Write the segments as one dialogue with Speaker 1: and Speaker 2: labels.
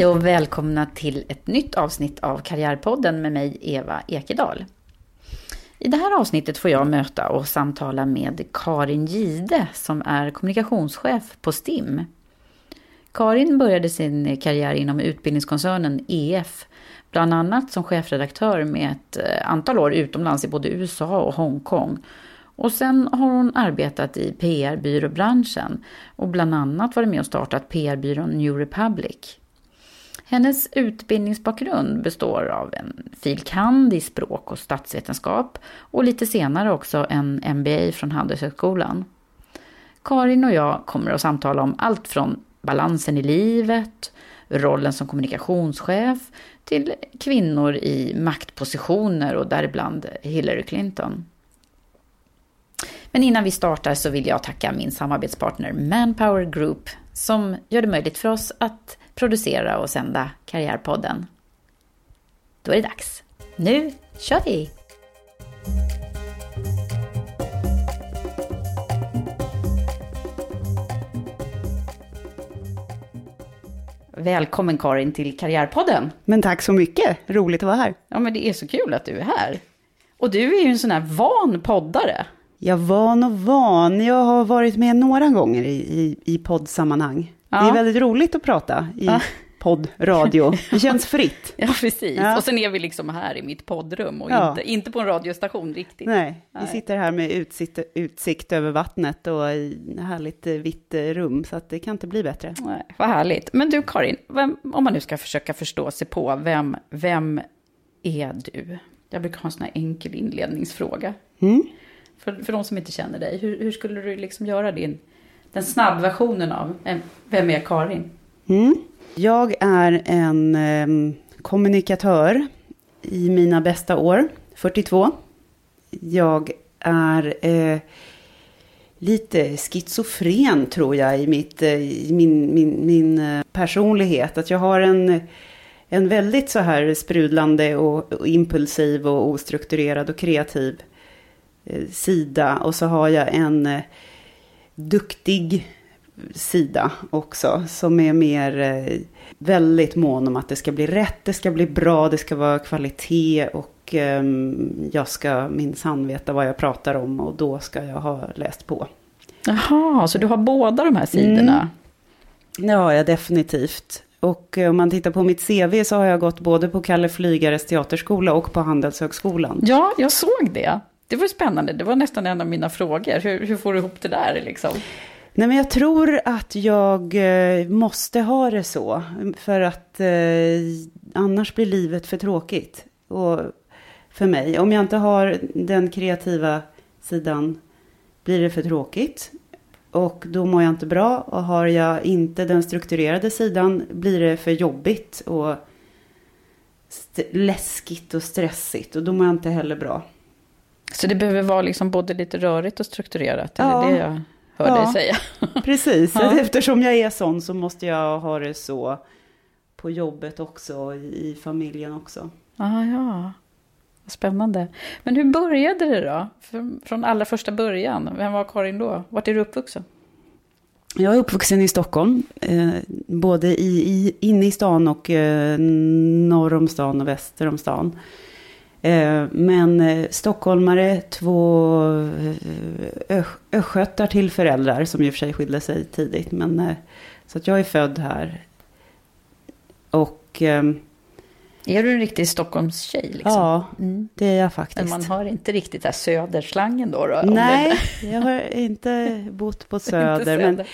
Speaker 1: Hej och välkomna till ett nytt avsnitt av Karriärpodden med mig Eva Ekedal. I det här avsnittet får jag möta och samtala med Karin Gide som är kommunikationschef på STIM. Karin började sin karriär inom utbildningskoncernen EF, bland annat som chefredaktör med ett eh, antal år utomlands i både USA och Hongkong. Och sen har hon arbetat i PR-byråbranschen och bland annat varit med och startat PR-byrån New Republic. Hennes utbildningsbakgrund består av en filkand i språk och statsvetenskap och lite senare också en MBA från Handelshögskolan. Karin och jag kommer att samtala om allt från balansen i livet, rollen som kommunikationschef till kvinnor i maktpositioner och däribland Hillary Clinton. Men innan vi startar så vill jag tacka min samarbetspartner Manpower Group som gör det möjligt för oss att producera och sända Karriärpodden. Då är det dags. Nu kör vi! Välkommen Karin till Karriärpodden.
Speaker 2: Men tack så mycket, roligt att vara här.
Speaker 1: Ja men det är så kul att du är här. Och du är ju en sån här van poddare.
Speaker 2: Jag van och van, jag har varit med några gånger i, i, i poddsammanhang.
Speaker 1: Ja.
Speaker 2: Det är väldigt roligt att prata i
Speaker 1: Ja.
Speaker 2: podd, radio. Det känns fritt.
Speaker 1: Ja, precis.
Speaker 2: Ja.
Speaker 1: Och sen är vi liksom här i mitt poddrum och inte, inte på en radiostation riktigt.
Speaker 2: Nej,
Speaker 1: Nej.
Speaker 2: vi sitter här med utsikt, utsikt över vattnet och i härligt vitt rum, så att det kan inte bli bättre.
Speaker 1: Nej, vad härligt. Men du Karin, vem, om man nu ska försöka förstå sig på, vem, vem är du? Jag brukar ha en sån här enkel inledningsfråga.
Speaker 2: Mm.
Speaker 1: För, för de som inte känner dig, hur, hur skulle du liksom göra din, den snabbversionen av eh, Vem är Karin?
Speaker 2: Mm. Jag är en eh, kommunikatör i mina bästa år, 42. Jag är eh, lite schizofren tror jag i, mitt, eh, i min, min, min eh, personlighet. Att jag har en, en väldigt så här sprudlande och, och impulsiv och ostrukturerad och kreativ sida. Och så har jag en eh, duktig sida också. Som är mer eh, väldigt mån om att det ska bli rätt, det ska bli bra, det ska vara kvalitet och ehm, jag ska minsann veta vad jag pratar om och då ska jag ha läst på.
Speaker 1: Jaha, så du har båda de här sidorna?
Speaker 2: Det har jag definitivt. Och eh, om man tittar på mitt CV så har jag gått både på Kalle Flygares teaterskola och på Handelshögskolan.
Speaker 1: Ja, jag såg det. Det var spännande. Det var nästan en av mina frågor. Hur, hur får du ihop det där liksom?
Speaker 2: Nej men jag tror att jag eh, måste ha det så. För att eh, annars blir livet för tråkigt. Och för mig. Om jag inte har den kreativa sidan blir det för tråkigt. Och då mår jag inte bra. Och har jag inte den strukturerade sidan blir det för jobbigt och st- läskigt och stressigt. Och då mår jag inte heller bra.
Speaker 1: Så det behöver vara liksom både lite rörigt och strukturerat?
Speaker 2: Ja.
Speaker 1: Är det det jag hör
Speaker 2: Ja.
Speaker 1: dig säga?
Speaker 2: Precis,
Speaker 1: Ja.
Speaker 2: eftersom jag är sån så måste jag ha det så på jobbet också, i i familjen också.
Speaker 1: Ah, ja, spännande. Men hur började det då? Från, från allra första början? Vem var Karin då? Vart är du uppvuxen?
Speaker 2: Jag är uppvuxen i Stockholm, eh, både i, i, inne i stan och eh, norr om stan och väster om stan. Eh, men eh, stockholmare, två eh, östgötar till föräldrar som i och för sig skilde sig tidigt. Men, så att jag är född här. Och ehm,
Speaker 1: Är du en riktig Stockholmstjej? Liksom?
Speaker 2: ja,
Speaker 1: Mm.
Speaker 2: det är jag faktiskt.
Speaker 1: Men man har inte riktigt där söderslangen då? då
Speaker 2: Nej, jag har inte bott på
Speaker 1: Inte
Speaker 2: Söder. men
Speaker 1: söder.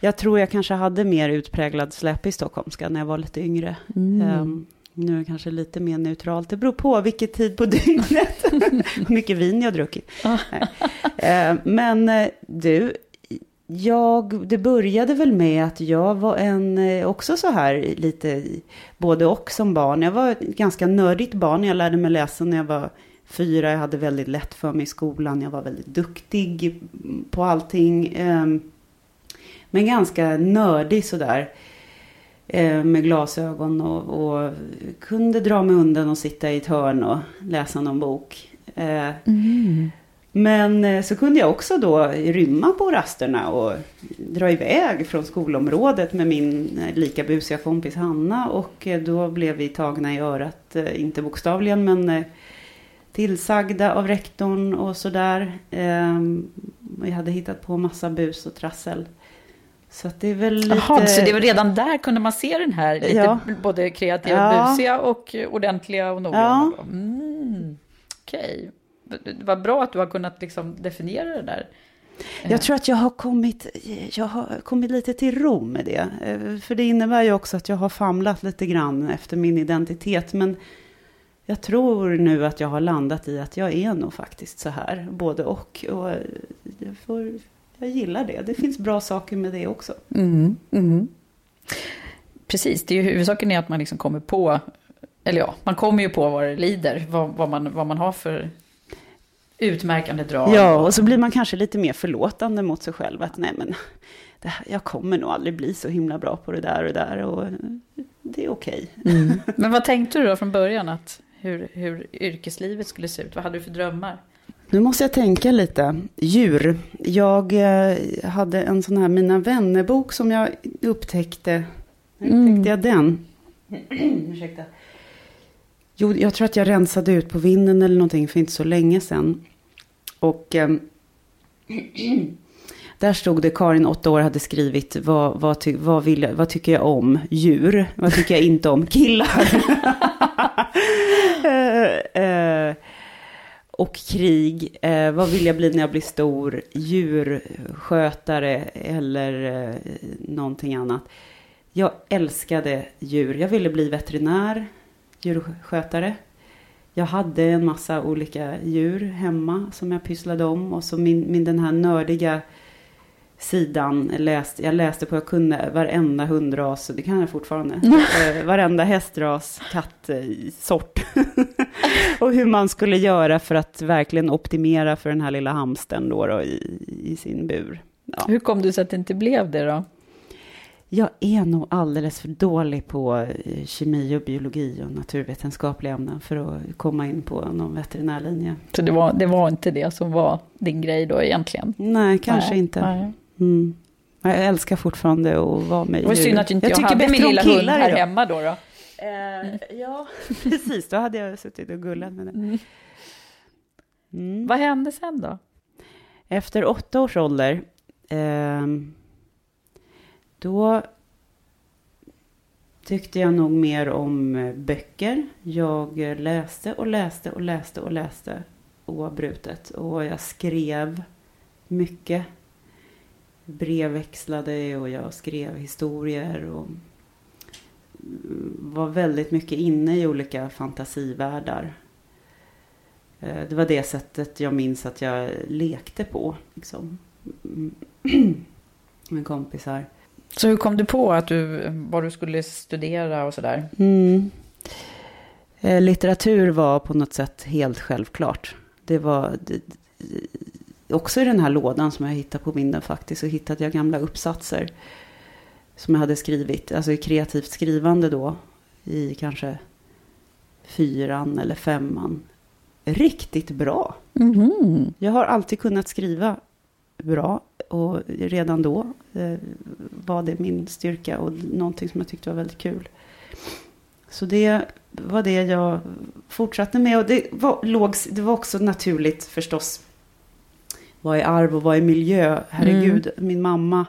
Speaker 2: jag tror jag kanske hade mer utpräglad släpp i stockholmska när jag var lite yngre.
Speaker 1: Mm.
Speaker 2: Ehm, nu är det kanske lite mer neutralt. Det beror på vilket tid på dygnet. Hur mycket vin jag har druckit. Ehm, men eh, du, jag, det började väl med att jag var en, eh, också så här lite både och som barn. Jag var ett ganska nördigt barn. Jag lärde mig läsa när jag var fyra. Jag hade väldigt lätt för mig i skolan. Jag var väldigt duktig på allting. Ehm, men ganska nördig sådär. Eh, med glasögon och, och kunde dra mig undan och sitta i ett hörn och läsa någon bok. Eh,
Speaker 1: Mm.
Speaker 2: men eh, så kunde jag också då rymma på rasterna och dra iväg från skolområdet med min lika busiga kompis Hanna. Och då blev vi tagna i örat, inte bokstavligen men tillsagda av rektorn och sådär. Ehm, och Jag hade hittat på massa bus och trassel. Så det är väl lite...
Speaker 1: Jaha, så det var redan där kunde man se den här lite
Speaker 2: Ja.
Speaker 1: både kreativa,
Speaker 2: Ja.
Speaker 1: busiga och ordentliga och noggranna. Mm. Okej, det var bra att du har kunnat liksom definiera det där.
Speaker 2: Jag tror att jag har kommit, jag har kommit lite till ro med det. Eh, För det innebär ju också att jag har famlat lite grann efter min identitet. Men jag tror nu att jag har landat i att jag är nog faktiskt så här, både och. Och eh, jag, får, jag gillar det. Det finns bra saker med det också.
Speaker 1: Mm. Mm. Precis, det är ju huvudsaken är att man liksom kommer på, eller ja, man kommer ju på vad det lider, vad, vad, man, vad man har för utmärkande drag.
Speaker 2: Ja, och så blir man kanske lite mer förlåtande mot sig själv. Att nej men, här, jag kommer nog aldrig bli så himla bra på det där och det där. Och det är okej.
Speaker 1: Mm. Men vad tänkte du då från början att hur, hur yrkeslivet skulle se ut? Vad hade du för drömmar?
Speaker 2: Nu måste jag tänka lite. Djur. Jag eh, hade en sån här Mina vännerbok som jag upptäckte. Hur upptäckte jag den? Ursäkta. Jo, jag tror att jag rensade ut på vinden eller någonting för inte så länge sedan. Och eh, där stod det, Karin, åtta år, hade skrivit, vad, vad, ty, vad, vill vad tycker jag om djur? Vad tycker jag inte om killar? Eh, eh, och krig. Eh, vad vill jag bli när jag blir stor? Djurskötare eller eh, någonting annat. Jag älskade djur. Jag ville bli veterinär, djurskötare. Jag hade en massa olika djur hemma som jag pysslade om. Och så min, min den här nördiga sidan läste, jag läste på, jag kunde varenda hundras, det kan jag fortfarande, eh, varenda hästras, kattsort. och hur man skulle göra för att verkligen optimera för den här lilla hamstern då, då i, i sin bur. Ja.
Speaker 1: Hur kom du så att det inte blev det då?
Speaker 2: Jag är nog alldeles för dålig på eh, kemi och biologi och naturvetenskapliga ämnen för att komma in på någon veterinärlinje.
Speaker 1: Så det var, det var inte det som var din grej då egentligen?
Speaker 2: Nej, kanske
Speaker 1: Nej,
Speaker 2: inte.
Speaker 1: nej.
Speaker 2: Mm. Jag älskar fortfarande att vara med djur.
Speaker 1: synd att inte jag,
Speaker 2: tycker
Speaker 1: hade min lilla hund här
Speaker 2: idag.
Speaker 1: hemma då. då.
Speaker 2: Eh, ja, precis. Då hade jag suttit och gullat med den. Mm.
Speaker 1: Vad hände sen då?
Speaker 2: Efter åtta års ålder, ehm, då tyckte jag nog mer om eh, böcker. Jag eh, läste och läste och läste och läste oavbrutet. Och jag skrev mycket. Brevväxlade och jag skrev historier. Och var väldigt mycket inne i olika fantasivärldar. Eh, det var det sättet jag minns att jag lekte på. Liksom. Med kompisar.
Speaker 1: Så hur kom du på att du, vad du skulle studera och sådär?
Speaker 2: Mm. Eh, litteratur var på något sätt helt självklart. Det var det, också i den här lådan som jag hittade på vinden faktiskt. Så hittade jag gamla uppsatser. Som jag hade skrivit, alltså i kreativt skrivande då. I kanske fyran eller femman. Riktigt bra.
Speaker 1: Mm.
Speaker 2: Jag har alltid kunnat skriva bra. Och redan då eh, var det min styrka och någonting som jag tyckte var väldigt kul. Så det var det jag fortsatte med. Och det var, låg, det var också naturligt förstås. Vad är arv och vad är miljö? Herregud, min mamma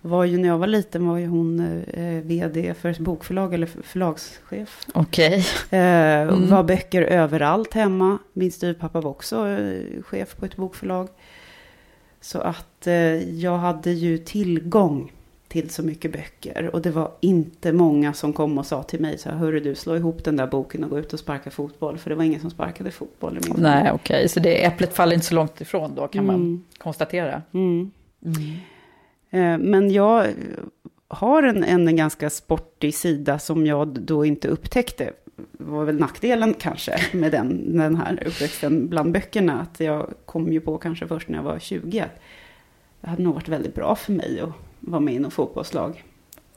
Speaker 2: var ju när jag var liten var ju hon eh, vd för ett bokförlag eller förlagschef.
Speaker 1: Okej.
Speaker 2: Eh, Var böcker överallt hemma. Min styvpappa var också eh, chef på ett bokförlag. Så att eh, jag hade ju tillgång till så mycket böcker. Och det var inte många som kom och sa till mig så här, hörru du, slå ihop den där boken och gå ut och sparka fotboll. För det var ingen som sparkade fotboll i min.
Speaker 1: Nej, okej. Så det, äpplet faller inte så långt ifrån då, kan man
Speaker 2: Mm.
Speaker 1: konstatera.
Speaker 2: Mm. Eh, Men jag har en, en ganska sportig sida som jag då inte upptäckte. var väl nackdelen kanske med den, den här uppväxten bland böckerna. Att jag kom ju på kanske först när jag var 20 att det hade nog varit väldigt bra för mig att vara med i något fotbollslag.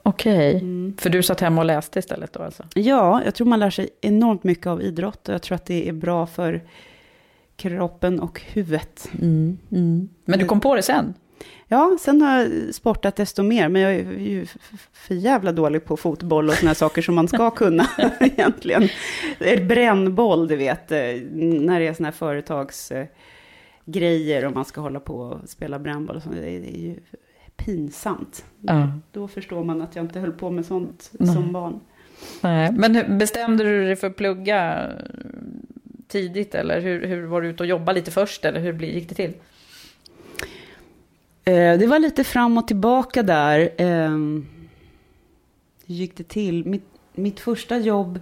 Speaker 1: Okej.
Speaker 2: Mm.
Speaker 1: För du satt hemma och läste istället då alltså?
Speaker 2: Ja, jag tror man lär sig enormt mycket av idrott och jag tror att det är bra för kroppen och huvudet.
Speaker 1: Men du kom på det sen?
Speaker 2: Ja, sen har jag sportat desto mer, men jag är ju för jävla dålig på fotboll och sådana saker som man ska kunna egentligen. Brännboll, du vet, eh, när det är sådana här företagsgrejer och man ska hålla på och spela brännboll det är ju pinsamt.
Speaker 1: Ja.
Speaker 2: Då förstår man att jag inte höll på med sånt
Speaker 1: Nej.
Speaker 2: som barn.
Speaker 1: Nej. Men hur- bestämde du dig för att plugga eh, tidigt? Eller hur, hur var du ute och jobba lite först? Eller hur gick det till?
Speaker 2: Eh, Det var lite fram och tillbaka där. Ehm, Hur gick det till? Mitt, mitt första jobb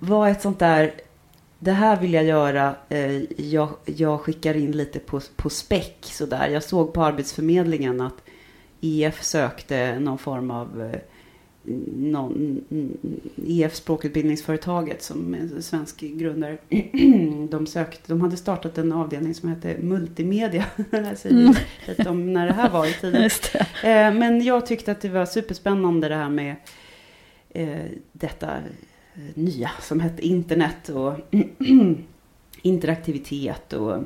Speaker 2: var ett sånt där, det här vill jag göra, eh, jag, jag skickar in lite på, på späck sådär. Jag såg på Arbetsförmedlingen att IF sökte någon form av eh, någon, IF språkutbildningsföretaget som är en svensk grundare. De, sökte, de hade startat en avdelning som hette Multimedia. Här säger lite om när det här var i tiden. Eh, Men jag tyckte att det var superspännande det här med detta Eh, nya som hette internet och interaktivitet och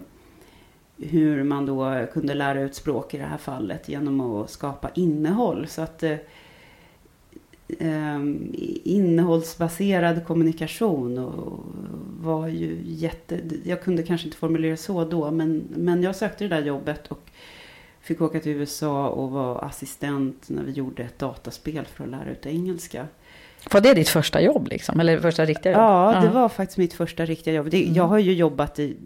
Speaker 2: hur man då kunde lära ut språk i det här fallet genom att skapa innehåll. Så att eh, ehm, innehållsbaserad kommunikation och var ju jätte... Jag kunde kanske inte formulera så då, men, men jag sökte det där jobbet och fick åka till USA och var assistent när vi gjorde ett dataspel för att lära ut engelska.
Speaker 1: Var det ditt första jobb liksom? Eller första riktiga jobb?
Speaker 2: Ja, det var faktiskt mitt första riktiga jobb. Det, Jag har ju jobbat i,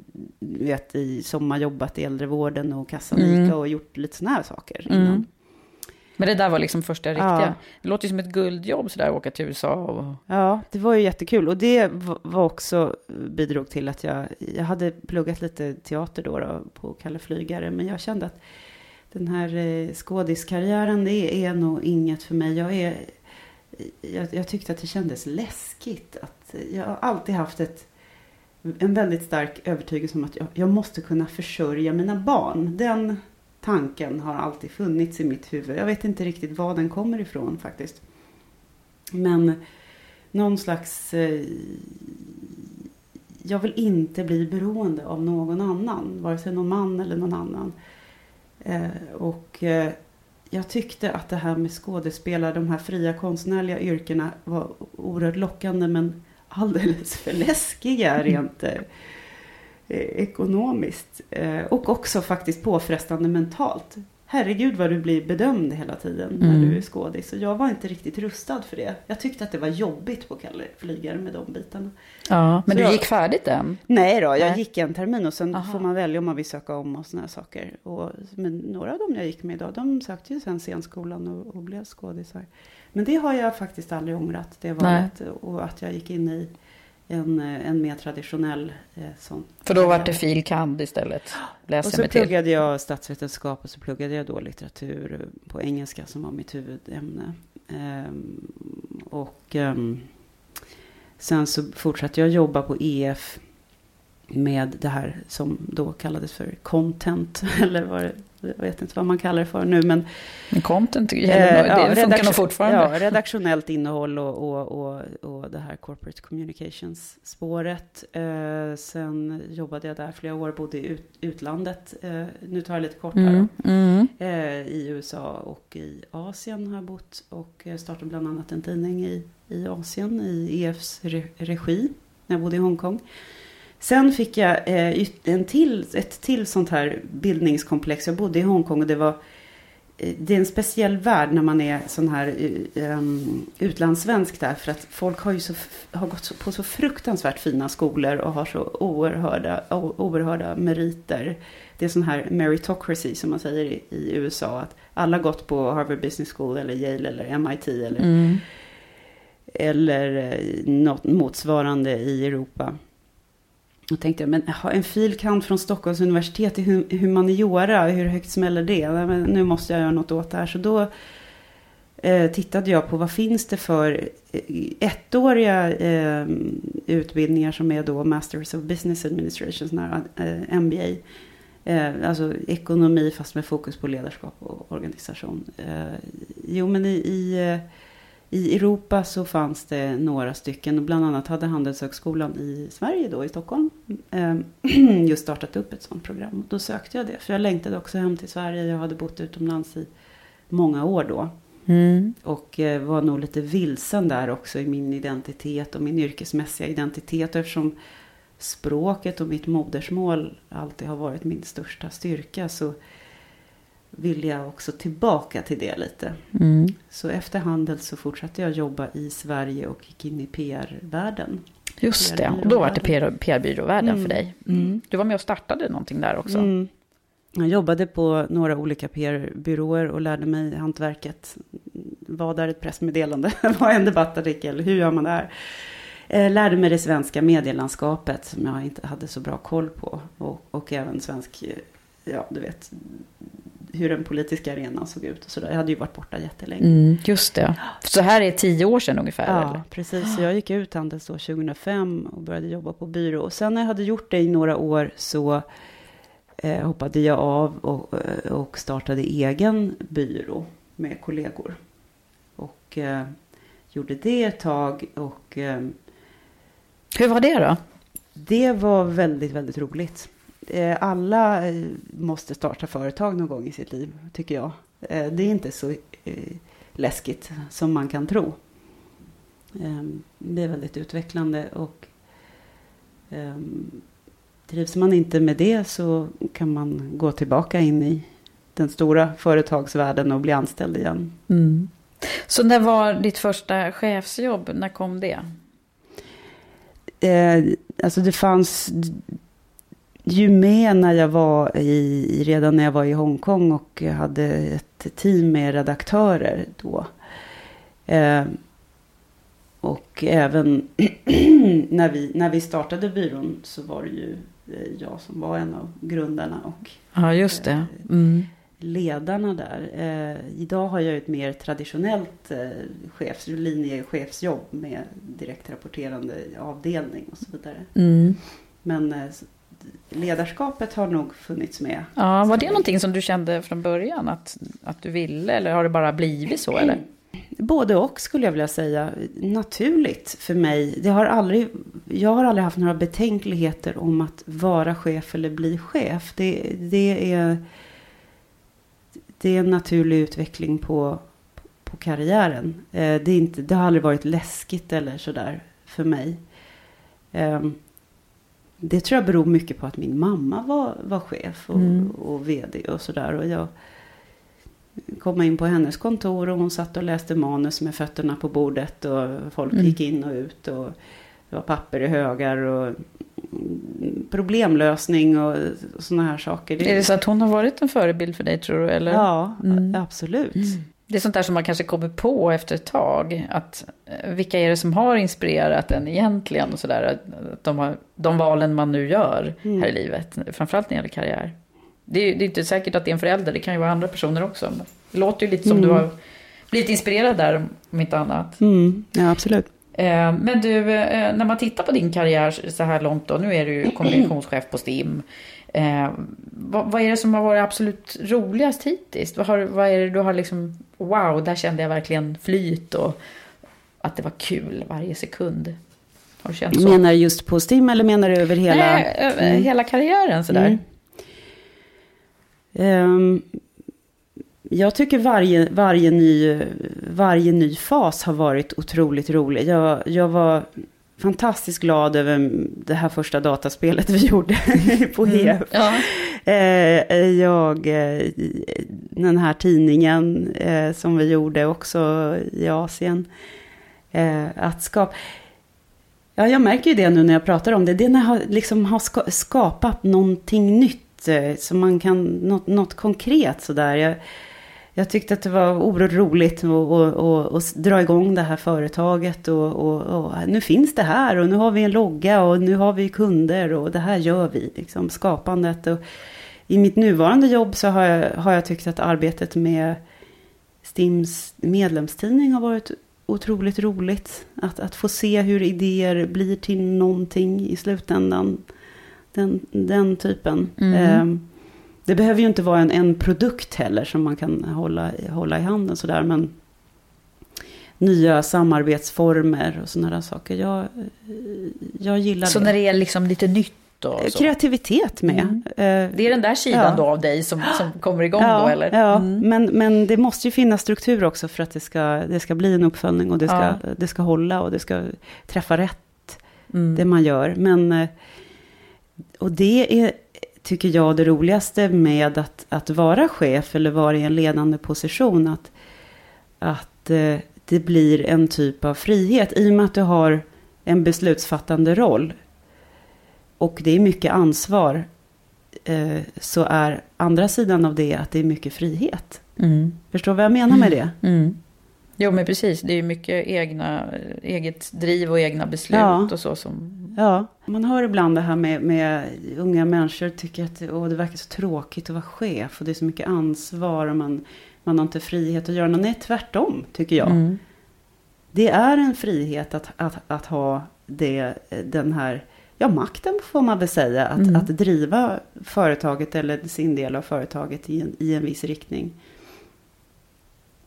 Speaker 2: vet, i sommarjobbat i äldrevården och Cassanika
Speaker 1: Mm.
Speaker 2: och gjort lite sådana här saker
Speaker 1: Mm.
Speaker 2: innan.
Speaker 1: Men det där var liksom första riktiga?
Speaker 2: Ja.
Speaker 1: Det låter ju som ett guldjobb sådär, åka till USA och...
Speaker 2: Ja, det var ju jättekul. Och det var också, bidrog till att jag, jag hade pluggat lite teater då, då på Kalle Flygare. Men jag kände att den här eh, skådiskarriären, det är nog inget för mig. Jag, är, jag, jag tyckte att det kändes läskigt. Att, jag har alltid haft ett, en väldigt stark övertygelse om att jag, jag måste kunna försörja mina barn. Den tanken har alltid funnits i mitt huvud. Jag vet inte riktigt var den kommer ifrån faktiskt. Men någon slags... Eh, jag vill inte bli beroende av någon annan. Vare sig någon man eller någon annan. Eh, och eh, jag tyckte att det här med skådespelare, de här fria konstnärliga yrkena var oerhört lockande men alldeles för läskiga rent eh, eh, ekonomiskt. Eh, och också faktiskt påfrestande mentalt. Herregud vad du blir bedömd hela tiden när
Speaker 1: Mm.
Speaker 2: du är skådis. Och jag var inte riktigt rustad för det. Jag tyckte att det var jobbigt på Kalle Flygare med de bitarna.
Speaker 1: Ja, men
Speaker 2: Så
Speaker 1: du
Speaker 2: jag-
Speaker 1: gick färdigt den?
Speaker 2: Nej då, jag
Speaker 1: Nej.
Speaker 2: gick en termin och sen
Speaker 1: Aha.
Speaker 2: får man välja om man vill söka om och såna här saker. Och, men några av dem jag gick med idag, de sökte ju sen scenskolan och, och blev skådisar. Men det har jag faktiskt aldrig ångrat, det valet. Och att jag gick in i en, eh, en mer traditionell eh, sån.
Speaker 1: För då var det fil. kand istället? Läser
Speaker 2: och så
Speaker 1: mig till.
Speaker 2: pluggade jag statsvetenskap och så pluggade jag då litteratur på engelska som var mitt huvudämne. Ehm, och ehm, sen så fortsatte jag jobba på EF med det här som då kallades för content. Eller vad det, jag vet inte vad man kallar det för nu. Men,
Speaker 1: Men content gäller
Speaker 2: Eh,
Speaker 1: det funkar nog fortfarande.
Speaker 2: Ja, redaktionellt innehåll och, och, och, och det här corporate communications-spåret. Eh, sen jobbade jag där flera år, bodde i ut, utlandet. Eh, nu tar jag lite kort här.
Speaker 1: Mm,
Speaker 2: då.
Speaker 1: mm.
Speaker 2: Eh, I USA och i Asien har jag bott och eh, startade bland annat en tidning i, i Asien i EFs re, regi när jag bodde i Hongkong. Sen fick jag eh, en till, ett till sånt här bildningskomplex. Jag bodde i Hongkong och det var eh, det är en speciell värld när man är sån här um, utlandssvensk där. För att folk har ju så, har gått på så fruktansvärt fina skolor och har så oerhörda, oerhörda meriter. Det är sån här meritocracy som man säger i, i USA. Att alla gått på Harvard Business School eller Yale eller MIT eller,
Speaker 1: Mm.
Speaker 2: eller något motsvarande i Europa. Då tänkte jag, men en filkand från Stockholms universitet i humaniora, hur högt smäller det? Men nu måste jag göra något åt det här. Så då eh, tittade jag på vad finns det för eh, ettåriga eh, utbildningar som är då Masters of Business Administration, sån här, eh, MBA. Eh, alltså ekonomi fast med fokus på ledarskap och organisation. Eh, jo, men i, i, eh, i Europa så fanns det några stycken. och Bland annat hade Handelshögskolan i Sverige då, i Stockholm, eh, just startat upp ett sådant program. Då sökte jag det, för jag längtade också hem till Sverige. Jag hade bott utomlands i många år då.
Speaker 1: Mm.
Speaker 2: Och eh, var nog lite vilsen där också i min identitet och min yrkesmässiga identitet. Eftersom språket och mitt modersmål alltid har varit min största styrka så vill jag också tillbaka till det lite.
Speaker 1: Mm.
Speaker 2: Så efter handel så fortsatte jag jobba i Sverige och gick in i PR-världen.
Speaker 1: Just det, och då var det PR PR-byråvärlden
Speaker 2: Mm.
Speaker 1: för dig. Mm. Du var med och startade någonting där också.
Speaker 2: Mm. Jag jobbade på några olika PR-byråer och lärde mig hantverket. Vad är ett pressmeddelande? Vad är en debattartikel? Hur gör man det här? Eh, lärde mig det svenska medielandskapet som jag inte hade så bra koll på. Och, och även svensk, eh, ja du vet, hur den politiska arenan såg ut och sådär. Jag hade ju varit borta jättelänge.
Speaker 1: Mm, just det. Så här är tio år sedan ungefär?
Speaker 2: Ja,
Speaker 1: Eller?
Speaker 2: precis. Så jag gick ut Handels då 2005 och började jobba på byrå. Och sen när jag hade gjort det i några år så eh, hoppade jag av och, eh, och startade egen byrå med kollegor. Och eh, gjorde det ett tag och eh,
Speaker 1: Hur var det då?
Speaker 2: det var väldigt, väldigt roligt. Eh, alla eh, måste starta företag någon gång i sitt liv, tycker jag. Eh, det är inte så läskigt som man kan tro. Eh, det är väldigt utvecklande och eh, trivs man inte med det så kan man gå tillbaka in i den stora företagsvärlden och bli anställd igen.
Speaker 1: Mm. Så när var ditt första chefsjobb? När kom det?
Speaker 2: Eh, alltså det fanns ju med när jag var i, redan när jag var i Hongkong och hade ett team med redaktörer då. Eh, och även när, vi, när vi startade byrån så var det ju eh, jag som var en av grundarna och
Speaker 1: Ja, just det. Mm.
Speaker 2: ledarna där. Eh, idag har jag ett mer traditionellt eh, chefs, linjechefsjobb med direktrapporterande avdelning och så vidare.
Speaker 1: Mm.
Speaker 2: Men eh, ledarskapet har nog funnits med.
Speaker 1: Ja, var det någonting som du kände från början att, att du ville? Eller har det bara blivit så? Eller?
Speaker 2: Både och skulle jag vilja säga. Naturligt för mig. Det har aldrig, jag har aldrig haft några betänkligheter om att vara chef eller bli chef. Det, det, är, det är en naturlig utveckling på, på karriären. Eh, Det, är inte, det har aldrig varit läskigt eller sådär för mig. Ehm, Det tror jag beror mycket på att min mamma var, var chef och,
Speaker 1: Mm.
Speaker 2: och vd och sådär. Och jag komma in på hennes kontor och hon satt och läste manus med fötterna på bordet och folk
Speaker 1: Mm.
Speaker 2: gick in och ut och det var papper i högar och mm, problemlösning och sådana här saker.
Speaker 1: Är det så att hon har varit en förebild för dig tror du? Eller?
Speaker 2: Ja,
Speaker 1: Mm.
Speaker 2: absolut.
Speaker 1: Det är sånt där som man kanske kommer på efter ett tag. Att, eh, vilka är det som har inspirerat en egentligen? Och sådär, att de, har, de valen man nu gör
Speaker 2: Mm.
Speaker 1: här i livet. Framförallt när det gäller karriär. Det är, det är inte säkert att det är en förälder, det kan ju vara andra personer också. Det låter ju lite som du har blivit inspirerad där, om inte annat.
Speaker 2: Mm, ja, absolut.
Speaker 1: Eh, Men du, eh, när man tittar på din karriär så här långt då, nu är du kommunikationschef på STIM. Eh, vad, vad är det som har varit absolut roligast hittills? Vad, har, vad är det du har liksom, wow, där kände jag verkligen flyt och att det var kul varje sekund. Har du känt så?
Speaker 2: Menar du just på STIM eller menar du över hela?
Speaker 1: Nej, över hela karriären sådär.
Speaker 2: Mm. Ehm, jag tycker varje, varje, ny, varje ny fas har varit otroligt rolig. Jag, jag var fantastiskt glad över det här första dataspelet vi gjorde på HEF.
Speaker 1: Ja.
Speaker 2: Eh, jag, eh, den här tidningen eh, som vi gjorde också i Asien. Att skapa... Ja, jag märker ju det nu när jag pratar om det. Det är när jag har, liksom har ska, skapat någonting nytt. Så man kan, något, något konkret sådär. Jag, jag tyckte att det var oerhört roligt att dra igång det här företaget. Och, och, och nu finns det här och nu har vi en logga och nu har vi kunder och det här gör vi. Liksom, skapandet. Och I mitt nuvarande jobb så har jag, har jag tyckt att arbetet med Stims medlemstidning har varit otroligt roligt. Att, att få se hur idéer blir till någonting i slutändan. Den, den typen. Ehm, det behöver ju inte vara en, en produkt heller som man kan hålla, hålla i handen sådär. Men nya samarbetsformer och sådana där saker. Jag, jag gillar
Speaker 1: Så
Speaker 2: det.
Speaker 1: när det är liksom lite nytt? Så.
Speaker 2: Kreativitet med. Eh,
Speaker 1: Det är den där sidan
Speaker 2: Ja.
Speaker 1: då av dig som, som kommer igång
Speaker 2: ja,
Speaker 1: då eller?
Speaker 2: Ja,
Speaker 1: Mm.
Speaker 2: men, men det måste ju finnas struktur också för att det ska, det ska bli en uppföljning och det ska,
Speaker 1: Ja.
Speaker 2: det ska hålla och det ska träffa rätt,
Speaker 1: Mm.
Speaker 2: det man gör. Men, eh, och det är, tycker jag, det roligaste med att, att vara chef eller vara i en ledande position. Att, att eh, det blir en typ av frihet i och med att du har en beslutsfattande roll. Och det är mycket ansvar. Eh, så är andra sidan av det att det är mycket frihet.
Speaker 1: Mm.
Speaker 2: Förstår vad jag menar med det?
Speaker 1: Mm. Jo men precis, det är mycket egna, eget driv och egna beslut
Speaker 2: Ja.
Speaker 1: och så som...
Speaker 2: Ja, man hör ibland det här med, med unga människor tycker att åh, det verkar så tråkigt att vara chef och det är så mycket ansvar och man, man har inte frihet att göra något. Nej, tvärtom tycker jag.
Speaker 1: Mm.
Speaker 2: Det är en frihet att, att, att ha det, den här, ja makten får man väl säga, att,
Speaker 1: Mm.
Speaker 2: att driva företaget eller sin del av företaget i en, i en viss riktning.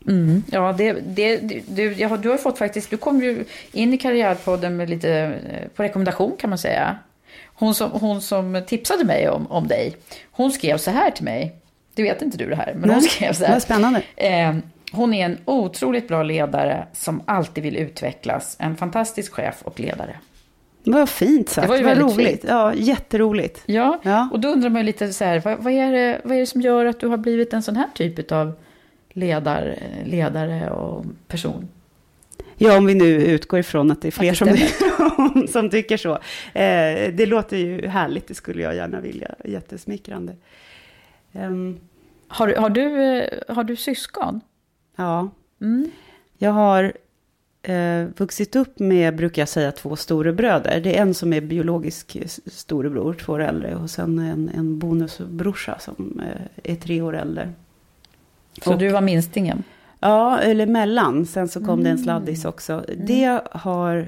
Speaker 1: Mm. Ja, det, det, du, ja, du har fått faktiskt, du kom ju in i Karriärpodden med lite eh, på rekommendation kan man säga. Hon som, hon som tipsade mig om, om dig, hon skrev så här till mig. Det vet inte du det här, men hon skrev så här.
Speaker 2: Vad spännande.
Speaker 1: Eh, hon är en otroligt bra ledare som alltid vill utvecklas. En fantastisk chef och ledare.
Speaker 2: Vad fint sagt,
Speaker 1: Det var ju
Speaker 2: vad roligt.
Speaker 1: fint.
Speaker 2: Ja, jätteroligt.
Speaker 1: Ja,
Speaker 2: Ja.
Speaker 1: och då undrar man ju lite så här, vad, vad, är det, vad är det som gör att du har blivit en sån här typ av ledar, ledare och person?
Speaker 2: Ja, om vi nu utgår ifrån att det är fler som,
Speaker 1: det
Speaker 2: som tycker så. Eh, det låter ju härligt, det skulle jag gärna vilja. Jättesmickrande. Ehm,
Speaker 1: Har, du- har, du, eh, har du syskon?
Speaker 2: ja,
Speaker 1: Mm.
Speaker 2: jag har eh, vuxit upp med, brukar jag säga, två storebröder. Det är en som är biologisk s- storebror, två år äldre. Och sen en, en bonusbrorsa som eh, är tre år äldre.
Speaker 1: Så
Speaker 2: Och-
Speaker 1: du var minstingen?
Speaker 2: Ja, eller mellan. Sen så kom
Speaker 1: Mm.
Speaker 2: det en sladdis också. Det har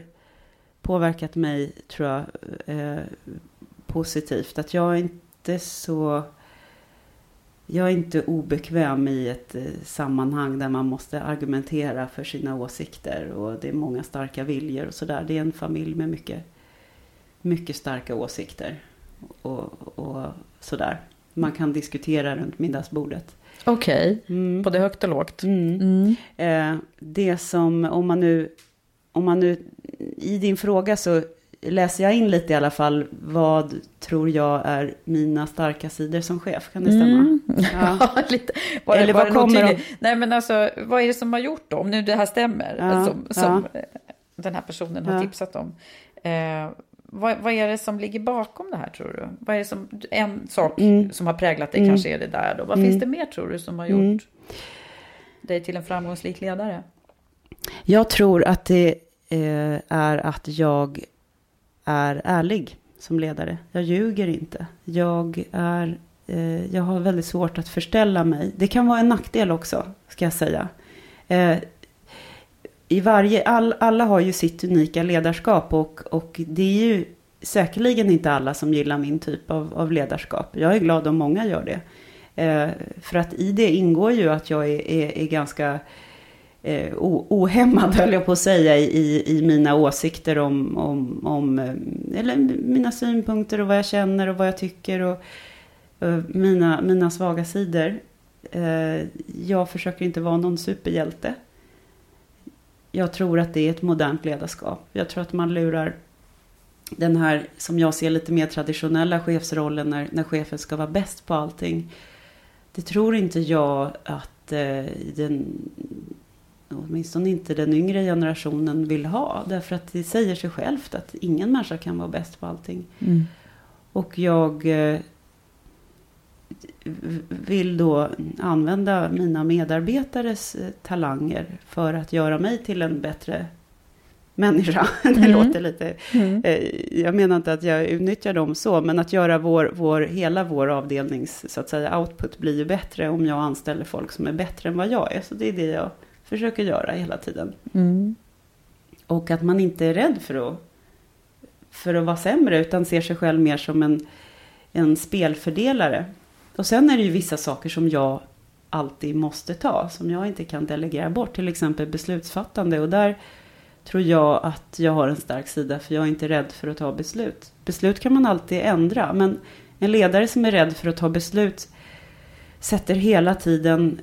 Speaker 2: påverkat mig, tror jag, eh, positivt. Att jag är inte så... Jag är inte obekväm i ett eh, sammanhang där man måste argumentera för sina åsikter. Och det är många starka viljor och sådär. Det är en familj med mycket, mycket starka åsikter. Och, och sådär. Man kan diskutera runt middagsbordet.
Speaker 1: Okej,
Speaker 2: Mm.
Speaker 1: både högt och lågt.
Speaker 2: Mm.
Speaker 1: Mm.
Speaker 2: Eh, det som, om man nu, om man nu, i din fråga så läser jag in lite i alla fall, vad tror jag är mina starka sidor som chef, kan det stämma?
Speaker 1: Mm.
Speaker 2: Ja.
Speaker 1: Ja, lite. Var,
Speaker 2: Eller
Speaker 1: var
Speaker 2: vad kommer
Speaker 1: tydligt? Nej, men alltså, vad är det som har gjort då? Om nu det här stämmer,
Speaker 2: Ja,
Speaker 1: som, som eh, den här personen har
Speaker 2: Ja.
Speaker 1: tipsat om. Eh, vad, vad är det som ligger bakom det här, tror du? Vad är det som, en sak
Speaker 2: Mm.
Speaker 1: som har präglat dig
Speaker 2: Mm.
Speaker 1: kanske är det där då. Vad
Speaker 2: Mm.
Speaker 1: finns det mer, tror du, som har gjort?
Speaker 2: Mm.
Speaker 1: dig till en framgångsrik ledare?
Speaker 2: Jag tror att det eh, är att jag är ärlig som ledare. Jag ljuger inte. Jag, är, eh, jag har väldigt svårt att förställa mig. Det kan vara en nackdel också, ska jag säga. I varje, all, alla har ju sitt unika ledarskap och, och det är ju säkerligen inte alla som gillar min typ av, av ledarskap. Jag är glad om många gör det. Eh, för att i det ingår ju att jag är, är, är ganska eh, ohämmad, höll jag på att säga, i, i mina åsikter om, om, om eh, eller mina synpunkter och vad jag känner och vad jag tycker och, och mina, mina svaga sidor. Eh, jag försöker inte vara någon superhjälte. Jag tror att det är ett modernt ledarskap. Jag tror att man lurar den här, som jag ser lite mer traditionella chefsrollen när, när chefen ska vara bäst på allting. Det tror inte jag att eh, den, åtminstone inte den yngre generationen vill ha. Därför att det säger sig självt att ingen människa kan vara bäst på allting. Mm. Och jag eh, vill då använda mina medarbetares eh, talanger för att göra mig till en bättre människa. Mm. det låter lite... Mm. Eh, jag menar inte att jag utnyttjar dem så, men att göra vår, vår, hela vår avdelnings så att säga, output blir ju bättre om jag anställer folk som är bättre än vad jag är. Så det är det jag försöker göra hela tiden. Mm. Och att man inte är rädd för att, för att vara sämre, utan ser sig själv mer som en, en spelfördelare. Och sen är det ju vissa saker som jag alltid måste ta, som jag inte kan delegera bort, till exempel beslutsfattande. Och där tror jag att jag har en stark sida, för jag är inte rädd för att ta beslut. Beslut kan man alltid ändra, men en ledare som är rädd för att ta beslut sätter hela tiden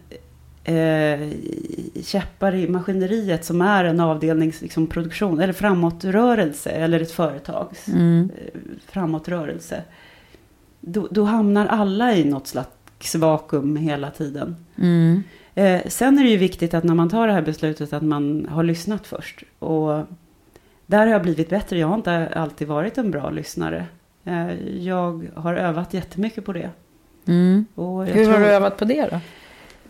Speaker 2: eh, käppar i maskineriet som är en avdelningsproduktion, liksom, eller framåtrörelse, eller ett företags mm. eh, framåtrörelse. Då, då, hamnar alla i något slags vakuum hela tiden. Mm. Eh, sen är det ju viktigt att när man tar det här beslutet att man har lyssnat först. Och där har jag blivit bättre. Jag har inte alltid varit en bra lyssnare. Eh, jag har övat jättemycket på det.
Speaker 1: Mm. Hur har du övat på det då?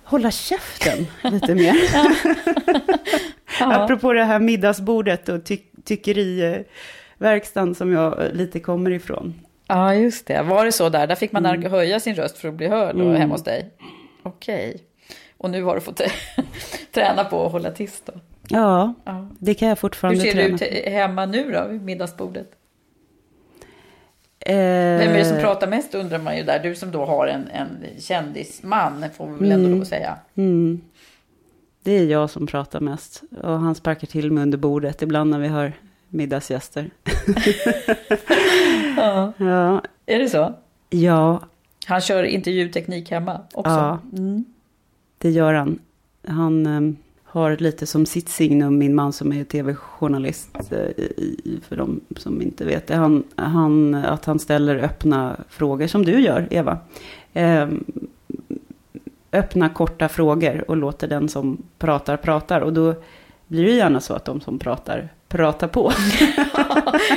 Speaker 2: Hålla käften lite mer. ja. Apropå det här middagsbordet och ty tyckeriverkstan som jag lite kommer ifrån.
Speaker 1: Ja, just det. Var det så där? Där fick man mm. höja sin röst för att bli hörd mm. hemma hos dig? Okej. Okay. Och nu har du fått träna på att hålla tyst då?
Speaker 2: Ja, ja, det kan jag fortfarande
Speaker 1: träna
Speaker 2: Hur
Speaker 1: ser det ut hemma nu då, vid middagsbordet? Eh, Vem är det som pratar mest undrar man ju där. Du som då har en, en kändisman, får vi väl ändå mm, lov att säga. Mm.
Speaker 2: Det är jag som pratar mest. Och han sparkar till mig under bordet ibland när vi har middagsgäster.
Speaker 1: ja. ja. Är det så?
Speaker 2: Ja.
Speaker 1: Han kör intervjuteknik hemma också?
Speaker 2: Ja. Mm det gör han. Han eh, har lite som sitt signum, min man som är tv-journalist, eh, för de som inte vet det, han, han, att han ställer öppna frågor, som du gör, Eva. Eh, öppna, korta frågor och låter den som pratar, pratar. Och då blir det gärna så att de som pratar prata på.
Speaker 1: och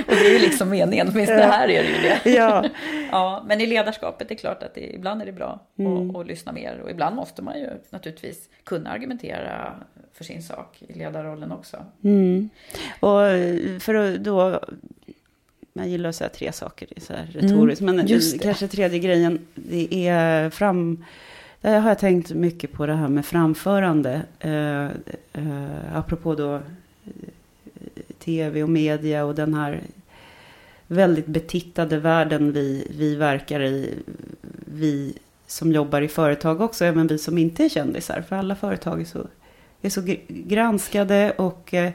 Speaker 1: det är ju liksom meningen, åtminstone här är det ju det. ja. ja, men i ledarskapet är det klart att det, ibland är det bra mm. att, lyssna mer och ibland måste man ju naturligtvis kunna argumentera för sin sak i ledarrollen också.
Speaker 2: Mm. Och för att då, man gillar att säga tre saker, så här retoriskt, mm, men kanske tredje grejen, det är fram där har jag tänkt mycket på det här med framförande. Eh, eh, apropå då tv och media och den här väldigt betittade världen vi, vi verkar i. Vi som jobbar i företag också, även vi som inte är kändisar. För alla företag är så, är så granskade och eh,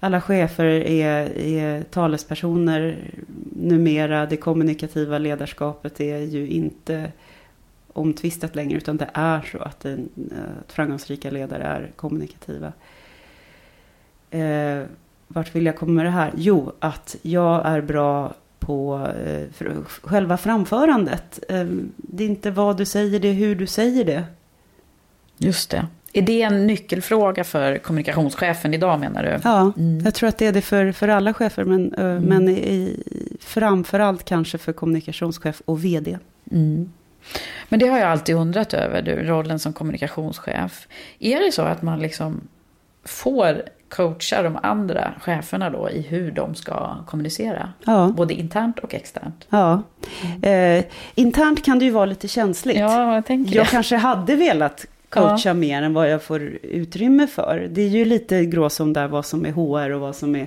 Speaker 2: alla chefer är, är talespersoner numera. Det kommunikativa ledarskapet är ju inte omtvistat längre, utan det är så att, en, att framgångsrika ledare är kommunikativa. Eh, vart vill jag komma med det här? Jo, att jag är bra på eh, själva framförandet. Eh, det är inte vad du säger, det är hur du säger det.
Speaker 1: Just det. Är det en nyckelfråga för kommunikationschefen idag menar du?
Speaker 2: Ja, mm. jag tror att det är det för, för alla chefer. Men, eh, mm. men i, framförallt kanske för kommunikationschef och vd. Mm.
Speaker 1: Men det har jag alltid undrat över, du, rollen som kommunikationschef. Är det så att man liksom får coacha de andra cheferna då i hur de ska kommunicera?
Speaker 2: Ja.
Speaker 1: Både internt och externt.
Speaker 2: Ja. Eh, internt kan det ju vara lite känsligt.
Speaker 1: Ja, jag tänker
Speaker 2: Jag
Speaker 1: det.
Speaker 2: kanske hade velat coacha mer än vad jag får utrymme för. Det är ju lite gråzon där vad som är HR och vad som är,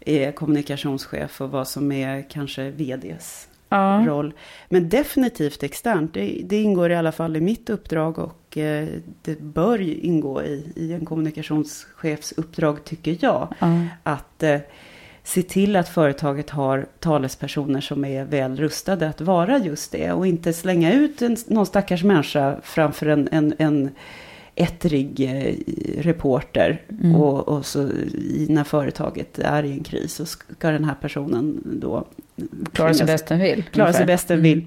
Speaker 2: är kommunikationschef och vad som är kanske VDs
Speaker 1: Ja.
Speaker 2: roll. Men definitivt externt. Det, det ingår i alla fall i mitt uppdrag och eh, det bör ingå i, i en kommunikationschefs uppdrag tycker jag.
Speaker 1: Ja.
Speaker 2: Att eh, se till att företaget har talespersoner som är väl rustade att vara just det. Och inte slänga ut en, någon stackars människa framför en, en, en ettrig eh, reporter.
Speaker 1: Mm.
Speaker 2: Och, och så när företaget är i en kris så ska den här personen då
Speaker 1: Klara sig bäst den vill.
Speaker 2: klara sig bäst den vill.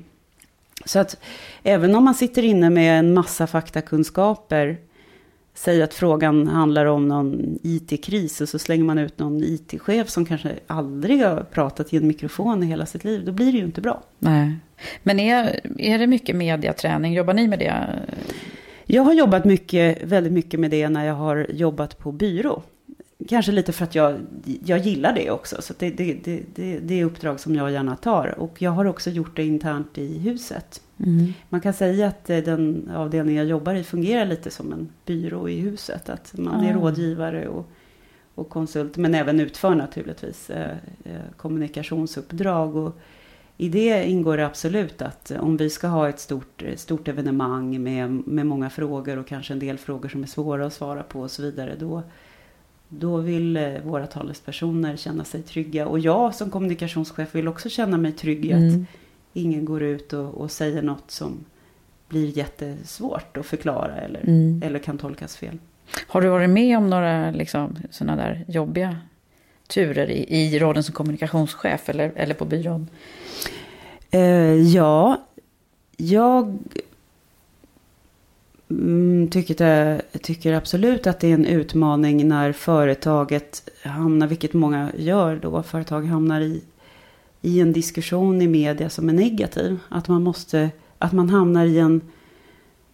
Speaker 2: Så att även om man sitter inne med en massa faktakunskaper, säg att frågan handlar om någon IT-kris och så slänger man ut någon IT-chef som kanske aldrig har pratat i en mikrofon i hela sitt liv, då blir det ju inte bra.
Speaker 1: Nej. Men är, är det mycket mediaträning? Jobbar ni med det?
Speaker 2: Jag har jobbat mycket, väldigt mycket med det när jag har jobbat på byrå. Kanske lite för att jag, jag gillar det också. Så det, det, det, det, det är uppdrag som jag gärna tar. Och jag har också gjort det internt i huset. Man kan säga att eh, den avdelning jag jobbar i fungerar lite som en byrå i huset. Att man är
Speaker 1: Ah.
Speaker 2: rådgivare och, och konsult. Men även utför naturligtvis eh, eh, kommunikationsuppdrag. Och I det ingår det absolut att om vi ska ha ett stort, stort evenemang med, med många frågor och kanske en del frågor som är svåra att svara på och så vidare. Då, då vill eh, våra talespersoner känna sig trygga. Och jag som kommunikationschef vill också känna mig trygg i att
Speaker 1: Mm.
Speaker 2: ingen går ut och, och säger något som blir jättesvårt att förklara eller,
Speaker 1: Mm.
Speaker 2: eller kan tolkas fel.
Speaker 1: Har du varit med om några liksom, sådana där jobbiga turer i, i rollen som kommunikationschef eller, eller på byrån?
Speaker 2: Eh, ja, jag mm, tycker, det, tycker absolut att det är en utmaning när företaget hamnar, vilket många gör då, företag hamnar i, i en diskussion i media som är negativ. Att man måste, att man hamnar i en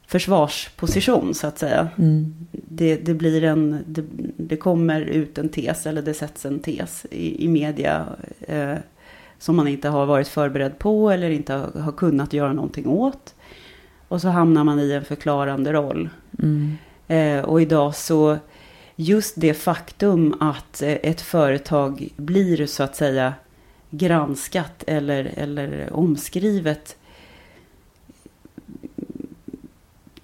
Speaker 2: försvarsposition så att säga. Det, det blir en, det, det kommer ut en tes eller det sätts en tes i, i media eh, som man inte har varit förberedd på eller inte har, har kunnat göra någonting åt. Och så hamnar man i en förklarande roll.
Speaker 1: Mm.
Speaker 2: Eh, och idag så, just det faktum att eh, ett företag blir så att säga granskat eller, eller omskrivet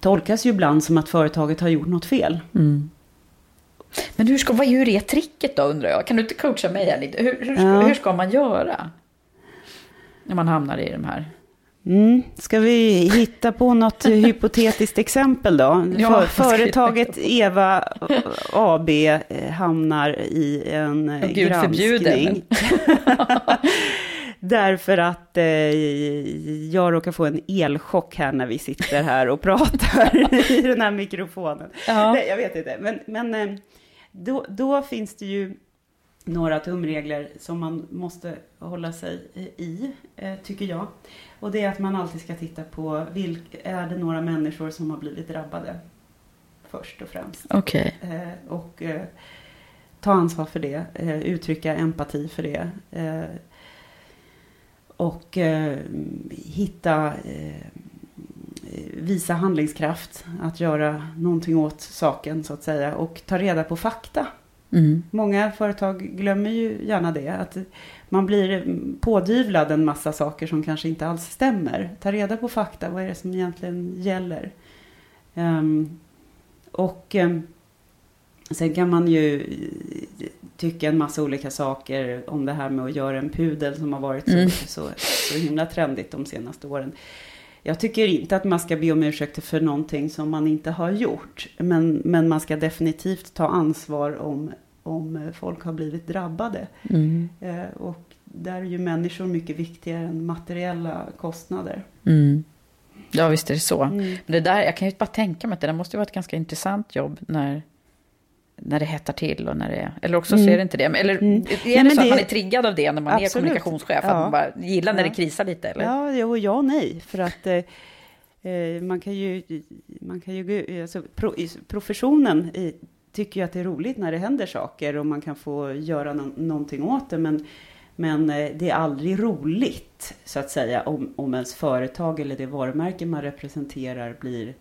Speaker 2: tolkas ju ibland som att företaget har gjort något fel.
Speaker 1: Mm. Men hur, ska, vad, är tricket då undrar jag? Kan du inte coacha mig här lite? Hur, hur, ska,
Speaker 2: Ja.
Speaker 1: hur ska man göra? När man hamnar i de här...
Speaker 2: Mm. Ska vi hitta på något hypotetiskt exempel då?
Speaker 1: Ja,
Speaker 2: företaget Eva AB eh, hamnar i en eh,
Speaker 1: Gud förbjude,
Speaker 2: granskning. Därför att eh, jag råkar få en elchock här när vi sitter här och pratar i den här mikrofonen.
Speaker 1: Ja.
Speaker 2: Nej, jag vet inte. Men, men eh, då, då finns det ju några tumregler som man måste hålla sig i, eh, tycker jag. Och det är att man alltid ska titta på, vilk, är det några människor som har blivit drabbade? Först och främst.
Speaker 1: Okej.
Speaker 2: Eh, och ta ansvar för det, uttrycka empati för det. Och eh, hitta, eh, visa handlingskraft, att göra någonting åt saken så att säga. Och ta reda på fakta.
Speaker 1: Mm.
Speaker 2: Många företag glömmer ju gärna det. Att man blir pådyvlad en massa saker som kanske inte alls stämmer. Ta reda på fakta, vad är det som egentligen gäller? Ehm, och ehm, sen kan man ju tycka en massa olika saker om det här med att göra en pudel som har varit så,
Speaker 1: Mm.
Speaker 2: så, så himla trendigt de senaste åren. Jag tycker inte att man ska be om ursäkt för någonting som man inte har gjort. Men, men man ska definitivt ta ansvar om, om folk har blivit drabbade.
Speaker 1: Mm.
Speaker 2: Eh, och där är ju människor mycket viktigare än materiella kostnader.
Speaker 1: Mm. Ja, visst är det så.
Speaker 2: Mm.
Speaker 1: Men det där, jag kan ju bara tänka mig att det där måste ju vara ett ganska intressant jobb när när det hettar till och när det är... Eller också
Speaker 2: Mm.
Speaker 1: så är det inte det. Eller är
Speaker 2: Nej,
Speaker 1: det
Speaker 2: men
Speaker 1: så att man är triggad av det när man är
Speaker 2: Absolut.
Speaker 1: kommunikationschef?
Speaker 2: Ja.
Speaker 1: Att man bara gillar när
Speaker 2: Ja.
Speaker 1: det krisar lite? Eller?
Speaker 2: Ja, jo, ja och nej. För att eh, eh, man kan ju, man kan ju alltså, pro, professionen i, tycker ju att det är roligt när det händer saker och man kan få göra no, någonting åt det. Men, men eh, det är aldrig roligt, så att säga, om, om ens företag eller det varumärke man representerar blir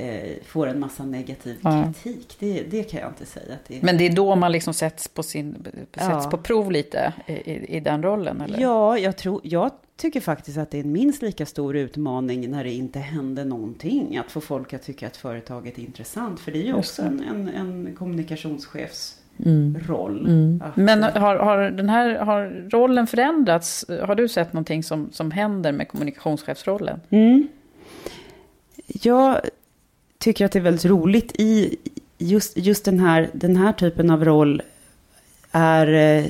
Speaker 2: eh, får en massa negativ
Speaker 1: Ja.
Speaker 2: kritik. Det, det kan jag inte säga. Att det.
Speaker 1: Men det är då man liksom sätts på, sin, sätts
Speaker 2: Ja.
Speaker 1: på prov lite i, i, den rollen? Eller?
Speaker 2: Ja, jag, tror, jag tycker faktiskt att det är en minst lika stor utmaning när det inte händer någonting. Att få folk att tycka att företaget är intressant. För det är ju också en, en, en kommunikationschefs
Speaker 1: Mm.
Speaker 2: roll.
Speaker 1: Mm.
Speaker 2: Att,
Speaker 1: Men
Speaker 2: eh,
Speaker 1: har, har, den här, har rollen förändrats? Har du sett någonting som, som händer med kommunikationschefsrollen?
Speaker 2: Mm. Jag tycker att det är väldigt roligt i just, just den, här, den här typen av roll är eh,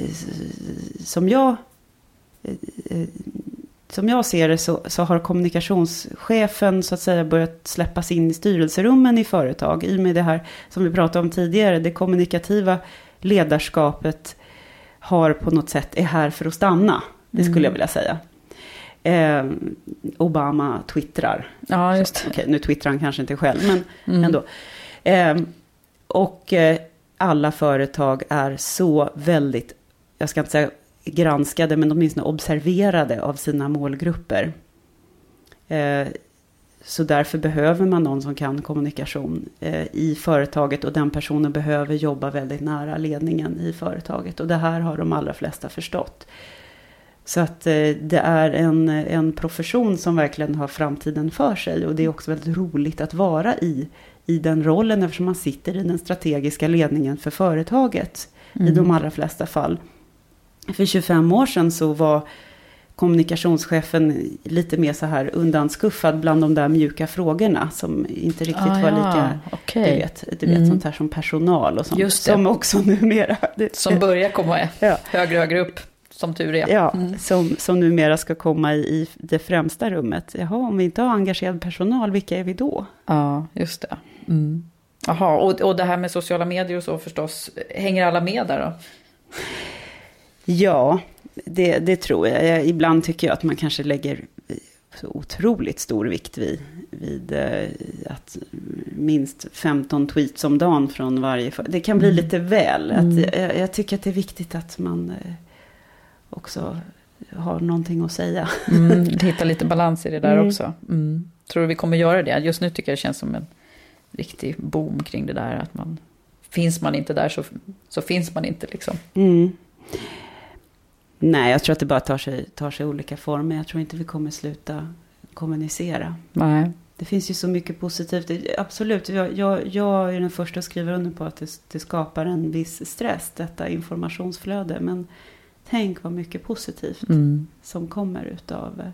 Speaker 2: som jag eh, eh, som jag ser det så, så har kommunikationschefen så att säga börjat släppas in i styrelserummen i företag. I och med det här som vi pratade om tidigare, det kommunikativa ledarskapet har på något sätt är här för att stanna. Det skulle
Speaker 1: Mm.
Speaker 2: jag vilja säga. Eh, Obama twittrar.
Speaker 1: Ja, just
Speaker 2: Okej, nu twittrar han kanske inte själv, men
Speaker 1: Mm.
Speaker 2: ändå. Eh, och eh, alla företag är så väldigt, jag ska inte säga granskade, men åtminstone observerade av sina målgrupper. Eh, så därför behöver man någon som kan kommunikation eh, i företaget och den personen behöver jobba väldigt nära ledningen i företaget. Och det här har de allra flesta förstått. Så att eh, det är en, en profession som verkligen har framtiden för sig. Och det är också väldigt roligt att vara i, i den rollen eftersom man sitter i den strategiska ledningen för företaget. I de allra flesta fall. För 25 år sedan så var kommunikationschefen lite mer så här undanskuffad bland de där mjuka frågorna som inte riktigt
Speaker 1: Ah,
Speaker 2: var
Speaker 1: ja,
Speaker 2: lika,
Speaker 1: okej.
Speaker 2: du vet, du vet
Speaker 1: Mm.
Speaker 2: sånt här som personal och sånt. Som också numera, det,
Speaker 1: Som börjar komma
Speaker 2: Ja.
Speaker 1: högre högre upp, som tur är.
Speaker 2: ja,
Speaker 1: Mm.
Speaker 2: som, som numera ska komma i, i det främsta rummet. Jaha, om vi inte har engagerad personal, vilka är vi då?
Speaker 1: Ja, just det. Mm. Jaha, och, och det här med sociala medier och så förstås, hänger alla med där då?
Speaker 2: Ja, det, det tror jag. Ibland tycker jag att man kanske lägger så otroligt stor vikt vid, vid eh, att minst 15 tweets om dagen från varje... Det kan bli lite väl. Att, jag, jag tycker att det är viktigt att man eh, också har någonting att säga.
Speaker 1: Mm, hitta lite balans i det där
Speaker 2: Mm.
Speaker 1: också. Mm. Tror du vi kommer göra det? Just nu tycker jag det känns som en riktig boom kring det där. Att man, finns man inte där så, så finns man inte liksom.
Speaker 2: Mm. Nej, jag tror att det bara tar sig, tar sig olika former. Jag tror inte vi kommer sluta kommunicera.
Speaker 1: Nej.
Speaker 2: Det finns ju så mycket positivt. Absolut, jag, jag, jag är den första att skriva under på att det, det skapar en viss stress, detta informationsflöde. Men tänk vad mycket positivt
Speaker 1: Mm.
Speaker 2: som kommer utav eh,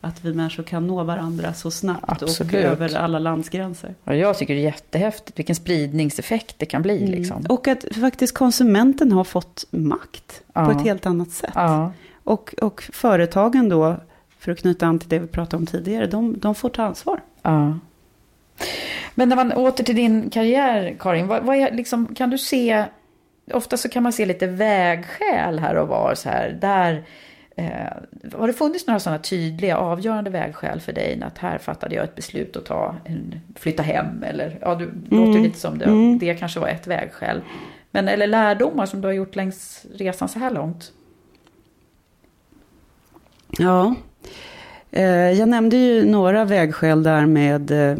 Speaker 2: att vi människor kan nå varandra så snabbt
Speaker 1: Absolut.
Speaker 2: och över alla landsgränser.
Speaker 1: Och jag tycker det är jättehäftigt vilken spridningseffekt det kan bli. Liksom.
Speaker 2: Och att faktiskt konsumenten har fått makt på
Speaker 1: Ja.
Speaker 2: ett helt annat sätt.
Speaker 1: Ja.
Speaker 2: Och, och företagen då, för att knyta an till det vi pratade om tidigare, de, de får ta ansvar.
Speaker 1: Ja. Men när man åter till din karriär, Karin, vad, vad är, liksom, kan du se, ofta så kan man se lite vägskäl här och var så här, där, eh, har det funnits några sådana tydliga avgörande vägskäl för dig, att här fattade jag ett beslut att ta en, flytta hem, eller, ja du låter ju lite som det,
Speaker 2: Mm.
Speaker 1: det kanske var ett vägskäl. Men, eller lärdomar som du har gjort längs resan så här långt?
Speaker 2: Ja, eh, jag nämnde ju några vägskäl där med eh,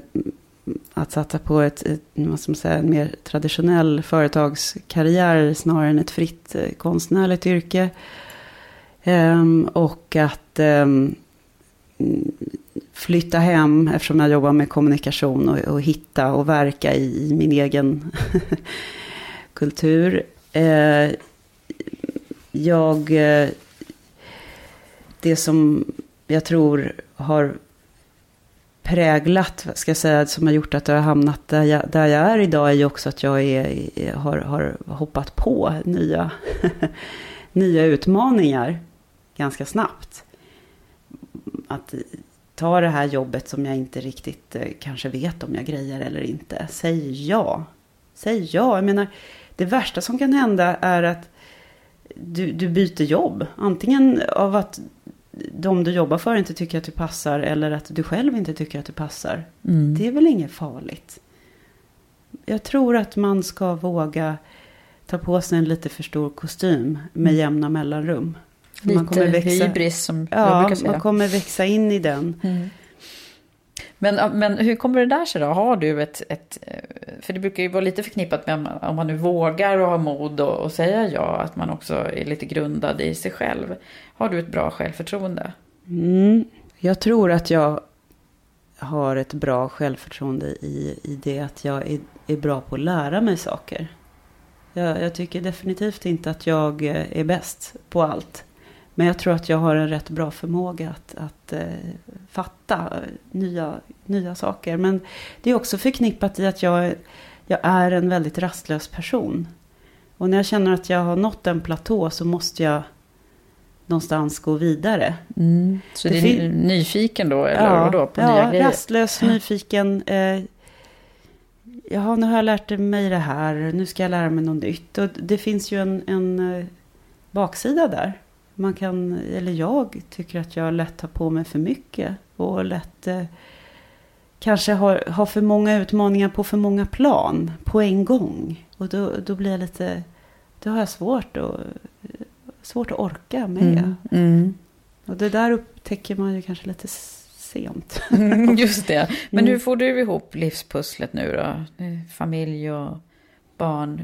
Speaker 2: att satsa på ett, ett vad ska man säga, en mer traditionell företagskarriär snarare än ett fritt eh, konstnärligt yrke. Ehm, och att ehm, flytta hem eftersom jag jobbar med kommunikation och, och hitta och verka i, i min egen kultur. Eh, jag eh, det som jag tror har präglat, ska jag säga, som har gjort att jag har hamnat där jag, där jag är idag är ju också att jag är, har, har hoppat på nya, nya utmaningar ganska snabbt. Att ta det här jobbet som jag inte riktigt eh, kanske vet om jag grejer eller inte. Säg ja Säg ja. Jag menar, det värsta som kan hända är att du, du byter jobb. Antingen av att de du jobbar för inte tycker att du passar eller att du själv inte tycker att du passar.
Speaker 1: Mm.
Speaker 2: Det är väl inget farligt. Jag tror att man ska våga ta på sig en lite för stor kostym med jämna mellanrum.
Speaker 1: Lite
Speaker 2: man kommer växa,
Speaker 1: hybris som jag
Speaker 2: Ja,
Speaker 1: brukar säga.
Speaker 2: man kommer växa in i den.
Speaker 1: Men, men hur kommer det där sig då? Har du ett, ett... Eh, för det brukar ju vara lite förknippat med om man- nu vågar och har mod och, och säga ja, att man också är lite grundad i sig själv. Har du ett bra självförtroende?
Speaker 2: Mm. Jag tror att jag har ett bra självförtroende i, i det att jag är, är bra på att lära mig saker. Jag, jag tycker definitivt inte att jag eh, är bäst på allt. Men jag tror att jag har en rätt bra förmåga att, att eh, fatta nya, nya saker. Men det är också förknippat i att jag, jag är en väldigt rastlös person. Och när jag känner att jag har nått en platå så måste jag någonstans gå vidare.
Speaker 1: Så
Speaker 2: Det
Speaker 1: det är nyfiken då, eller vadå, på nya
Speaker 2: ja,
Speaker 1: grejer?
Speaker 2: rastlös, nyfiken. Eh, jaha, nu har jag lärt mig det här. Nu ska jag lära mig något nytt. Och det finns ju en, en eh, baksida där. Man kan, eller jag tycker att jag lätt tar på mig för mycket. Och lätt eh, kanske har, har för många utmaningar på för många plan på en gång. Och då, då blir jag lite, då har jag svårt att, svårt att orka med.
Speaker 1: Mm, mm.
Speaker 2: Och det där upptäcker man ju kanske lite sent.
Speaker 1: Mm, Just det. Men
Speaker 2: Mm.
Speaker 1: hur får du ihop livspusslet nu då? Eh, Familj och barn.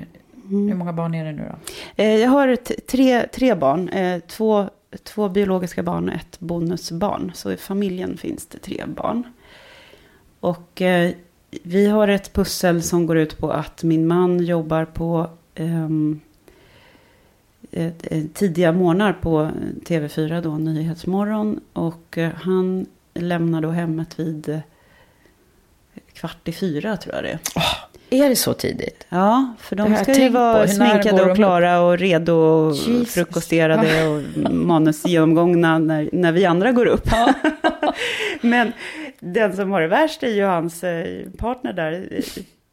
Speaker 2: Mm.
Speaker 1: Hur många barn är det nu då?
Speaker 2: Eh, Jag har tre, tre barn. Eh, Två, två biologiska barn och ett bonusbarn. Så i familjen finns det tre barn. Och eh, vi har ett pussel som går ut på att min man jobbar på ett tidiga morgnar på TV4 då, Nyhetsmorgon. Och han lämnar då hemmet vid kvart i fyra tror jag det är.
Speaker 1: Är det så tidigt?
Speaker 2: Ja, för de ska ju vara sminkade
Speaker 1: de
Speaker 2: och klara och redo och
Speaker 1: Jesus.
Speaker 2: frukosterade och manusgenomgångna när, när vi andra går upp. Men den som har det värst är ju hans eh, partner där,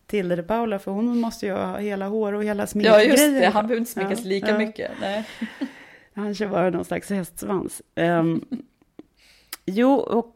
Speaker 2: Tilde de Paula, för hon måste ju ha hela hår och hela
Speaker 1: Ja,
Speaker 2: sminkgrejer.
Speaker 1: just det. Han behöver inte sminkas
Speaker 2: Ja,
Speaker 1: lika
Speaker 2: ja.
Speaker 1: mycket. Nej.
Speaker 2: Han kör bara någon slags hästsvans. Ehm, jo, och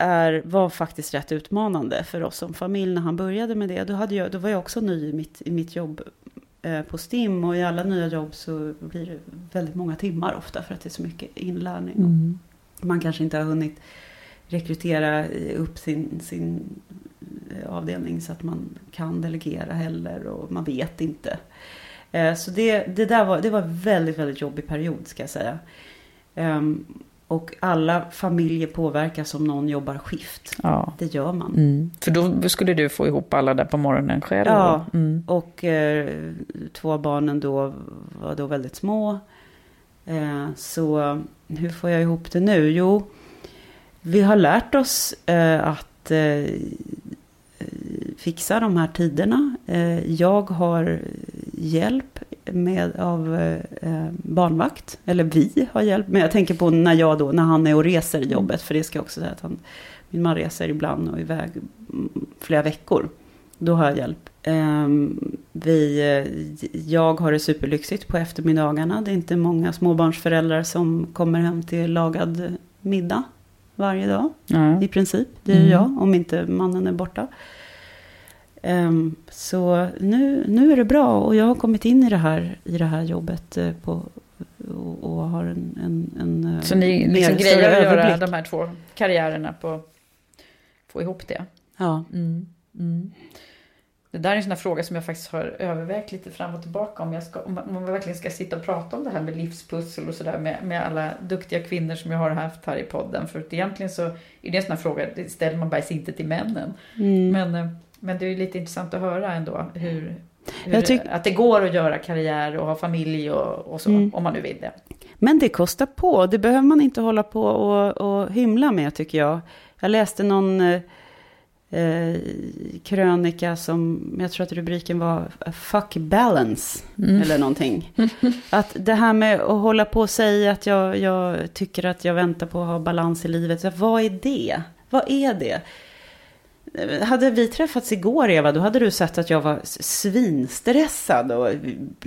Speaker 2: är, var faktiskt rätt utmanande för oss som familj när han började med det. Då, hade jag, då var jag också ny i mitt, i mitt jobb eh, på STIM och i alla nya jobb så blir det väldigt många timmar ofta för att det är så mycket inlärning.
Speaker 1: Mm.
Speaker 2: Man kanske inte har hunnit rekrytera upp sin, sin eh, avdelning så att man kan delegera heller och man vet inte. Eh, Så det, det där var, det var en väldigt, väldigt jobbig period ska jag säga. Ehm, Och alla familjer påverkas om någon jobbar skift.
Speaker 1: Ja.
Speaker 2: Det gör man.
Speaker 1: Mm. För då skulle du få ihop alla där på morgonen själv?
Speaker 2: Ja?
Speaker 1: Mm.
Speaker 2: och eh, två av barnen då var då väldigt små. Eh, så hur får jag ihop det nu? Jo, vi har lärt oss eh, att eh, fixa de här tiderna. Eh, jag har hjälp med, av eh, barnvakt. Eller vi har hjälp. Men jag tänker på när jag då, när han är och reser i jobbet. För det ska jag också säga att han, min man reser ibland och iväg mm, flera veckor. Då har jag hjälp. Ehm, vi, eh, jag har det superlyxigt på eftermiddagarna. Det är inte många småbarnsföräldrar som kommer hem till lagad middag varje dag.
Speaker 1: Ja.
Speaker 2: I princip. Det är
Speaker 1: Mm.
Speaker 2: jag, om inte mannen är borta. Ehm, så nu, nu är det bra och jag har kommit in i det här, i det här jobbet eh, på, och, och har en, en, en eh,
Speaker 1: Så ni liksom grejer att göra de här två karriärerna på få ihop det?
Speaker 2: Ja.
Speaker 1: Mm. Det där är en sån fråga som jag faktiskt har övervägt lite fram och tillbaka om jag, ska, om man, verkligen ska sitta och prata om det här med livspussel och sådär med, med alla duktiga kvinnor som jag har haft här i podden. För att egentligen så är det en sån här fråga, det ställer man bara inte till männen.
Speaker 2: Mm.
Speaker 1: Men, eh, men det är lite intressant att höra ändå hur, hur att det går att göra karriär och ha familj och, och så,
Speaker 2: Mm.
Speaker 1: om man nu vill det.
Speaker 2: Men det kostar på. Det behöver man inte hålla på och, och hymla med tycker jag. Jag läste någon eh, krönika som, jag tror att rubriken var Fuck balance. Eller någonting. Att det här med att hålla på och säga att jag, jag tycker att jag väntar på att ha balans i livet. Så vad är det? Vad är det? Hade vi träffats igår Eva, då hade du sett att jag var svinstressad och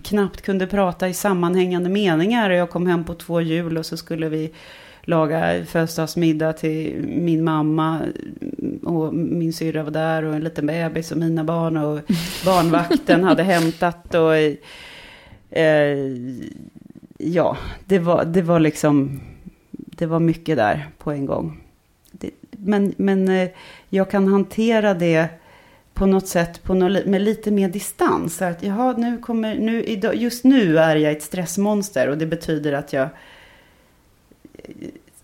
Speaker 2: knappt kunde prata i sammanhängande meningar. Jag kom hem på två jul och så skulle vi laga födelsedagsmiddag till min mamma och min syrra var där och en liten bebis och mina barn och barnvakten hade hämtat och eh, ja, det var, det var liksom, det var mycket där på en gång. Det, men, men eh, jag kan hantera det på något sätt på något, med lite mer distans. Så Att, jaha, nu kommer, nu, just nu är jag ett stressmonster och det betyder att jag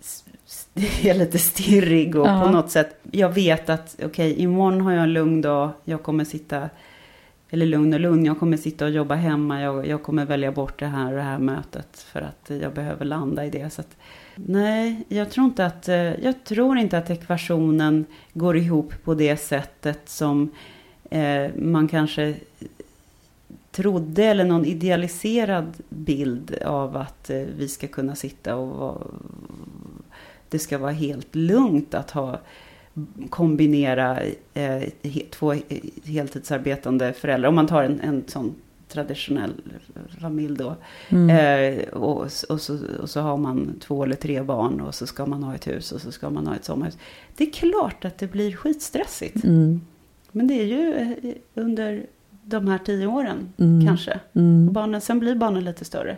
Speaker 2: s- är lite stirrig och
Speaker 1: Ja.
Speaker 2: på något sätt, jag vet att okej, imorgon har jag en lugn dag, jag kommer sitta, eller lugn och lugn, jag kommer sitta och jobba hemma, jag, jag kommer välja bort det här och det här mötet för att jag behöver landa i det. Så att, nej, jag tror inte att, eh, jag tror inte att ekvationen går ihop på det sättet som eh, man kanske trodde eller någon idealiserad bild av att eh, vi ska kunna sitta och vara, det ska vara helt lugnt att ha kombinera eh, två he- heltidsarbetande föräldrar. Om man tar en, en sån traditionell familj då. Eh, och, och, så, och så har man två eller tre barn och så ska man ha ett hus och så ska man ha ett sommarhus. Det är klart att det blir skitstressigt.
Speaker 1: Mm.
Speaker 2: Men det är ju eh, under de här tio åren
Speaker 1: Mm.
Speaker 2: kanske.
Speaker 1: Mm.
Speaker 2: Och barnen, sen blir barnen lite större.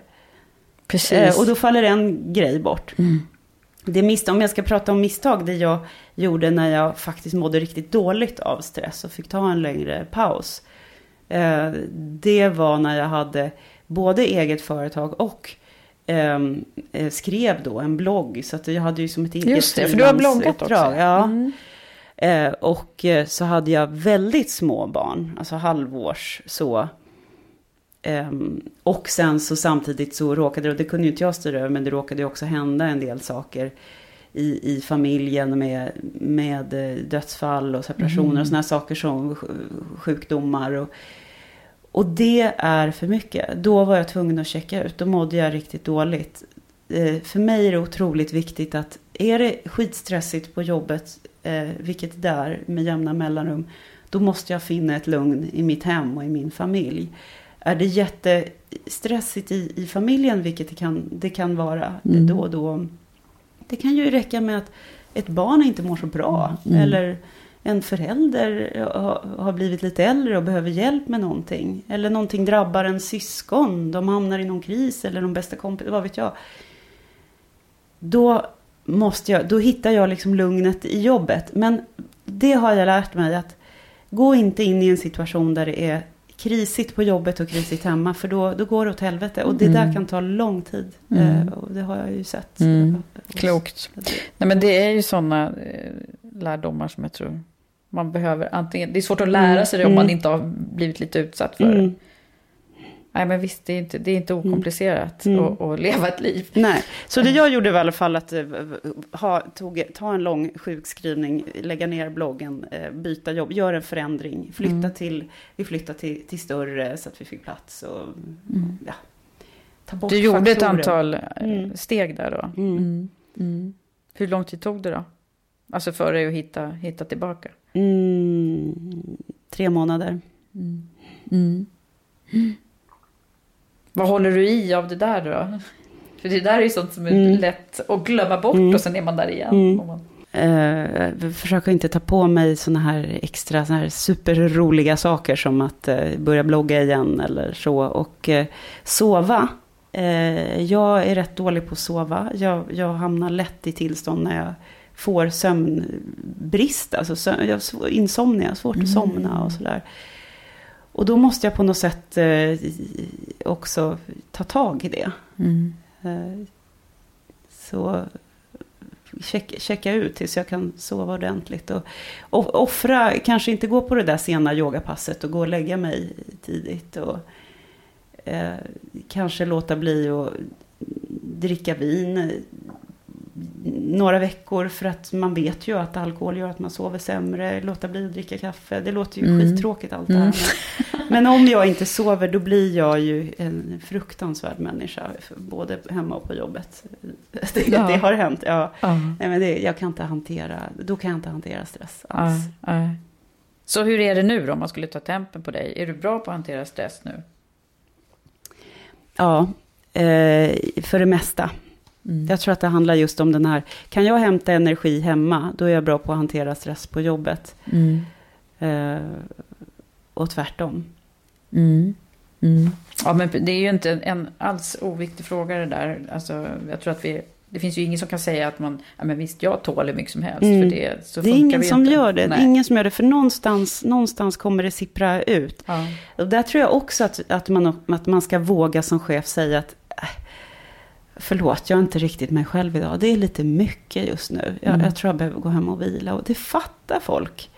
Speaker 1: Precis.
Speaker 2: Eh, och då faller en grej bort.
Speaker 1: Mm.
Speaker 2: Det misstag, om jag ska prata om misstag, det jag gjorde när jag faktiskt mådde riktigt dåligt av stress och fick ta en längre paus. Eh, det var när jag hade både eget företag och ehm, eh, skrev då en blogg. Så att jag hade ju som ett eget
Speaker 1: Just det, för du har bloggat också.
Speaker 2: Ja.
Speaker 1: Mm.
Speaker 2: Eh, och eh, så hade jag väldigt små barn, alltså halvårs så. Ehm, och sen så samtidigt så råkade det, och det kunde ju inte jag styra över, men det råkade ju också hända en del saker i, i familjen med, med eh, dödsfall och separationer och sådana saker som sj- sjukdomar. Och, Och det är för mycket. Då var jag tvungen att checka ut. Då mådde jag riktigt dåligt. Eh, för mig är det otroligt viktigt att är det skitstressigt på jobbet, eh, vilket är med jämna mellanrum, då måste jag finna ett lugn i mitt hem och i min familj. Är det jättestressigt i, i familjen, vilket det kan, det kan vara
Speaker 1: Mm.
Speaker 2: då och då. Det kan ju räcka med att ett barn inte mår så bra.
Speaker 1: Mm.
Speaker 2: Eller en förälder har, blivit lite äldre och behöver hjälp med någonting. Eller någonting drabbar en syskon. De hamnar i någon kris eller någon bästa kompis, vad vet jag. Då, måste jag, då hittar jag liksom lugnet i jobbet. Men det har jag lärt mig att gå inte in i en situation där det är krisigt på jobbet och krisigt hemma. För då, då går det åt helvete. Och det där kan ta lång tid.
Speaker 1: Mm.
Speaker 2: Eh, och det har jag ju sett.
Speaker 1: Mm. Klokt.
Speaker 2: Så det-
Speaker 1: Nej, men det är ju sådana eh, lärdomar som jag tror man behöver. Antingen, det är svårt att lära sig det om
Speaker 2: Mm.
Speaker 1: man inte har blivit lite utsatt för det.
Speaker 2: Mm.
Speaker 1: Nej, men visst, det är inte, det är inte okomplicerat
Speaker 2: Mm.
Speaker 1: att, att leva ett liv.
Speaker 2: Nej, så det jag gjorde var i alla fall att eh, ha, tog, ta en lång sjukskrivning, lägga ner bloggen, eh, byta jobb, göra en förändring, flytta
Speaker 1: Mm.
Speaker 2: till, vi flyttade till, till större så att vi fick plats och ja, ta bort
Speaker 1: Mm. Du gjorde ett
Speaker 2: faktorer.
Speaker 1: antal eh,
Speaker 2: Mm.
Speaker 1: steg där då.
Speaker 2: Mm.
Speaker 1: Mm. Mm. Hur lång tid tog det då? Alltså för dig att hitta, hitta tillbaka?
Speaker 2: Mm, tre månader.
Speaker 1: Mm. Vad håller du i av det där då? För det där är ju sånt som är
Speaker 2: Mm.
Speaker 1: lätt att glömma bort
Speaker 2: Mm.
Speaker 1: och sen är man där igen.
Speaker 2: Mm.
Speaker 1: Man...
Speaker 2: Eh, försöker inte ta på mig såna här extra såna här superroliga saker som att eh, börja blogga igen eller så. Och eh, sova. Eh, jag är rätt dålig på att sova. Jag, jag hamnar lätt i tillstånd när jag får sömnbrist. Alltså sö- jag insomnia, svårt att somna och sådär. Och då måste jag på något sätt eh, också ta tag i det.
Speaker 1: Mm.
Speaker 2: Eh, Så check, checka ut tills jag kan sova ordentligt. Och, och offra, kanske inte gå på det där sena yogapasset och gå och lägga mig tidigt. Och eh, kanske låta bli att dricka vin några veckor för att man vet ju att alkohol gör att man sover sämre. Låta bli att dricka kaffe. Det låter ju
Speaker 1: Mm.
Speaker 2: skittråkigt allt det här. Men, men om jag inte sover då blir jag ju en fruktansvärd människa. Både hemma och på jobbet. Det,
Speaker 1: Ja.
Speaker 2: det har hänt. Ja.
Speaker 1: Ja.
Speaker 2: Nej, men det, jag kan inte hantera, då kan jag inte hantera stress alls.
Speaker 1: Nej. Så hur är det nu då om man skulle ta tempen på dig? Är du bra på att hantera stress nu?
Speaker 2: Ja, eh, för det mesta.
Speaker 1: Mm.
Speaker 2: Jag tror att det handlar just om den här, kan jag hämta energi hemma, då är jag bra på att hantera stress på jobbet.
Speaker 1: Mm.
Speaker 2: Eh, och tvärtom.
Speaker 1: Mm. Mm. Ja, men det är ju inte en, en alls oviktig fråga det där. Alltså, jag tror att vi, det finns ju ingen som kan säga att man, ja men visst, jag tål hur mycket som helst.
Speaker 2: Mm.
Speaker 1: För det, så
Speaker 2: Det är ingen som
Speaker 1: inte.
Speaker 2: gör det.
Speaker 1: Nej.
Speaker 2: Ingen som gör det, för någonstans, någonstans kommer det sippra ut.
Speaker 1: Ja.
Speaker 2: Och där tror jag också att, att, man, att man ska våga som chef säga att Förlåt, jag är inte riktigt mig själv idag. Det är lite mycket just nu. Jag,
Speaker 1: Mm.
Speaker 2: jag tror jag behöver gå hem och vila. Och det fattar folk.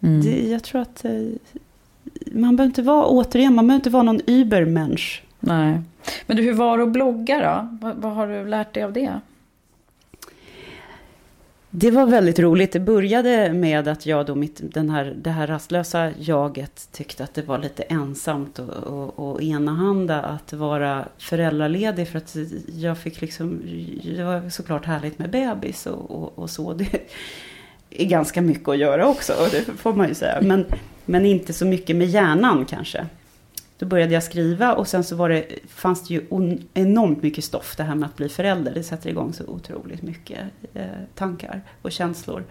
Speaker 1: Mm.
Speaker 2: Det, jag tror att eh, man behöver inte vara, återigen, man behöver inte vara någon übermensch.
Speaker 1: Nej. Men du, hur var det att blogga då? Vad, vad har du lärt dig av det?
Speaker 2: Det var väldigt roligt. Det började med att jag då, mitt, den här, det här rastlösa jaget, tyckte att det var lite ensamt och, och, och enahanda att vara föräldraledig. För att jag fick liksom, det var såklart härligt med bebis och, och, och så. Det är ganska mycket att göra också, och det får man ju säga. Men, men inte så mycket med hjärnan kanske. Då började jag skriva och sen så var det, fanns det ju on, enormt mycket stoff det här med att bli förälder. Det sätter igång så otroligt mycket eh, tankar och känslor.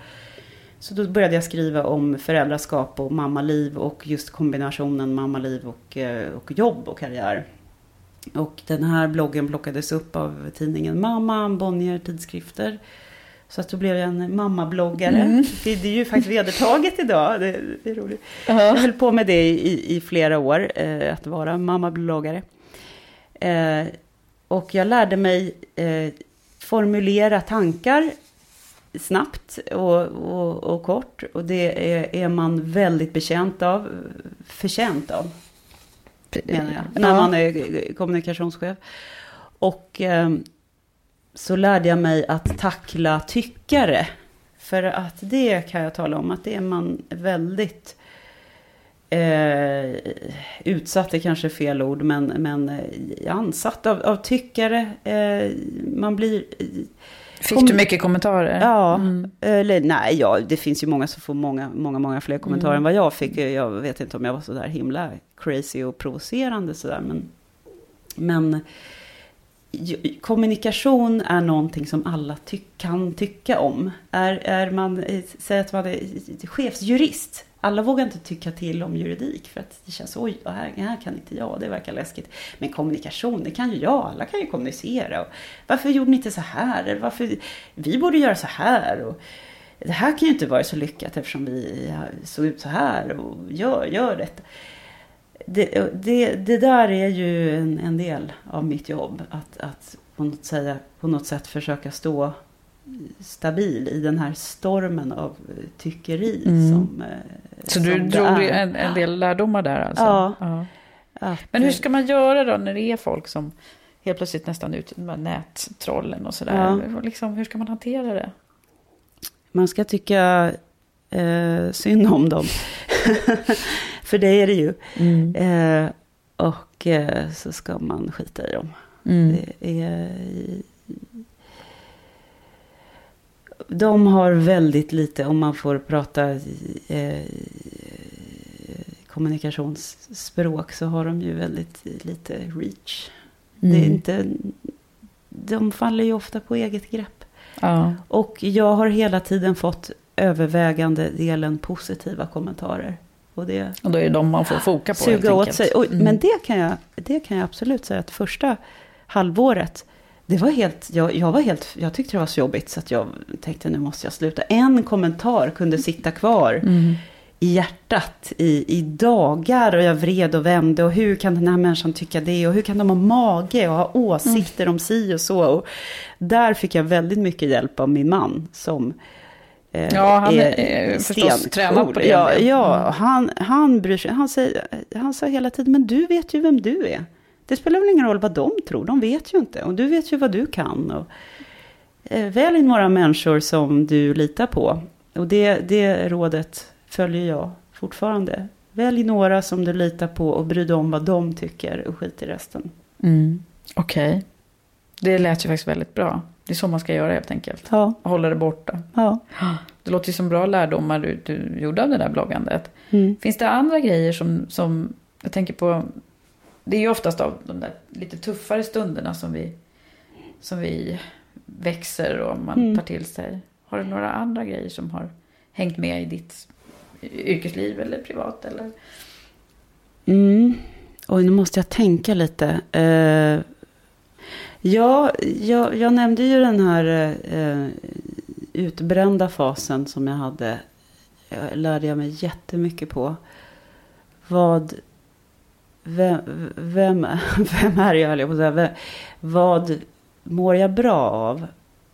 Speaker 2: Så då började jag skriva om föräldraskap och mammaliv och just kombinationen mammaliv och, eh, och jobb och karriär. Och den här bloggen plockades upp av tidningen Mamma, Bonnier tidskrifter. Så att då blev jag en mammabloggare.
Speaker 1: Mm.
Speaker 2: Det, det är ju faktiskt vedertaget idag. Det, det är roligt. Jag höll på med det i, i flera år, eh, att vara mammabloggare. Eh, och jag lärde mig eh, formulera tankar snabbt och, och, och kort. Och det är, är man väldigt bekänt av, förtjänt av, menar jag, när man är kommunikationschef. Och eh, så lärde jag mig att tackla tyckare. För att det kan jag tala om, att det är man väldigt eh, utsatt är kanske fel ord, men, men eh, ansatt av, av tyckare. Eh, man blir...
Speaker 1: Fick du mycket kommentarer?
Speaker 2: Ja,
Speaker 1: Mm.
Speaker 2: eller nej, ja, det finns ju många som får många, många, många fler kommentarer än vad jag fick. Jag vet inte om jag var så där himla crazy och provocerande sådär, men... Men kommunikation är någonting som alla ty- kan tycka om. Är, är man, säg att man är chefsjurist. Alla vågar inte tycka till om juridik för att det känns oj, det här, här kan inte jag, det verkar läskigt. Men kommunikation, det kan ju jag, alla kan ju kommunicera. Och varför gjorde ni inte så här? Eller Varför, vi borde göra så här. Och det här kan ju inte vara så lyckat eftersom vi såg ut så här och gör, gör detta. Det, det, det där är ju en, en del av mitt jobb. Att, att på, något säga, på något sätt försöka stå stabil i den här stormen av tyckeri
Speaker 1: Mm.
Speaker 2: som eh,
Speaker 1: Så du
Speaker 2: som det
Speaker 1: drog en, en del lärdomar där alltså?
Speaker 2: Ja. Att,
Speaker 1: Men hur ska man göra då när det är folk som helt plötsligt nästan ut med nättrollen och sådär? Liksom, hur ska man hantera det?
Speaker 2: Man ska tycka eh, synd om dem. För det är det ju.
Speaker 1: Mm.
Speaker 2: Eh, och eh, så ska man skita i dem.
Speaker 1: Mm.
Speaker 2: Det är, de har väldigt lite, om man får prata eh, kommunikationsspråk, så har de ju väldigt lite reach. Det är
Speaker 1: Mm.
Speaker 2: inte, de faller ju ofta på eget grepp.
Speaker 1: Ja.
Speaker 2: Och jag har hela tiden fått övervägande delen positiva kommentarer. Och det
Speaker 1: Och då är det de man får foka på
Speaker 2: suga åt sig. Och,
Speaker 1: Mm.
Speaker 2: Men det kan, jag, det kan jag absolut säga att första halvåret, det var helt, jag, jag var helt, jag tyckte det var så jobbigt så att jag tänkte nu måste jag sluta. En kommentar kunde sitta kvar
Speaker 1: Mm.
Speaker 2: i hjärtat i, i dagar och jag vred och vände och hur kan den här människan tycka det och hur kan de ha mage och ha åsikter om si och så. Och där fick jag väldigt mycket hjälp av min man som
Speaker 1: Ja, han är, eh, förstås tränad på det.
Speaker 2: Ja, ja han, han bryr sig. Han, säger, han sa hela tiden, men du vet ju vem du är. Det spelar väl ingen roll vad de tror, de vet ju inte. Och du vet ju vad du kan. Och, eh, välj några människor som du litar på. Och det, det rådet följer jag fortfarande. Välj några som du litar på och bry dig om vad de tycker och skit i resten.
Speaker 1: Mm. Okej. Det lät ju faktiskt väldigt bra. Det är så man ska göra helt enkelt.
Speaker 2: Ja,
Speaker 1: Hålla det borta.
Speaker 2: ja.
Speaker 1: Det låter ju som bra lärdomar du, du gjorde av det där bloggandet.
Speaker 2: Mm.
Speaker 1: Finns det andra grejer som, som jag tänker på? Det är ju oftast av de där lite tuffare stunderna som vi, som vi växer och man
Speaker 2: Mm.
Speaker 1: tar till sig. Har du några andra grejer som har hängt med i ditt yrkesliv eller privat? Eller?
Speaker 2: Mm. Oj, nu måste jag tänka lite. Eh, ja, jag, jag nämnde ju den här eh, eh utbrända fasen som jag hade. Jag lärde jag mig jättemycket på. Vad... Vem, vem, vem är jag, höll jag på att säga. Vem, vad mår jag bra av?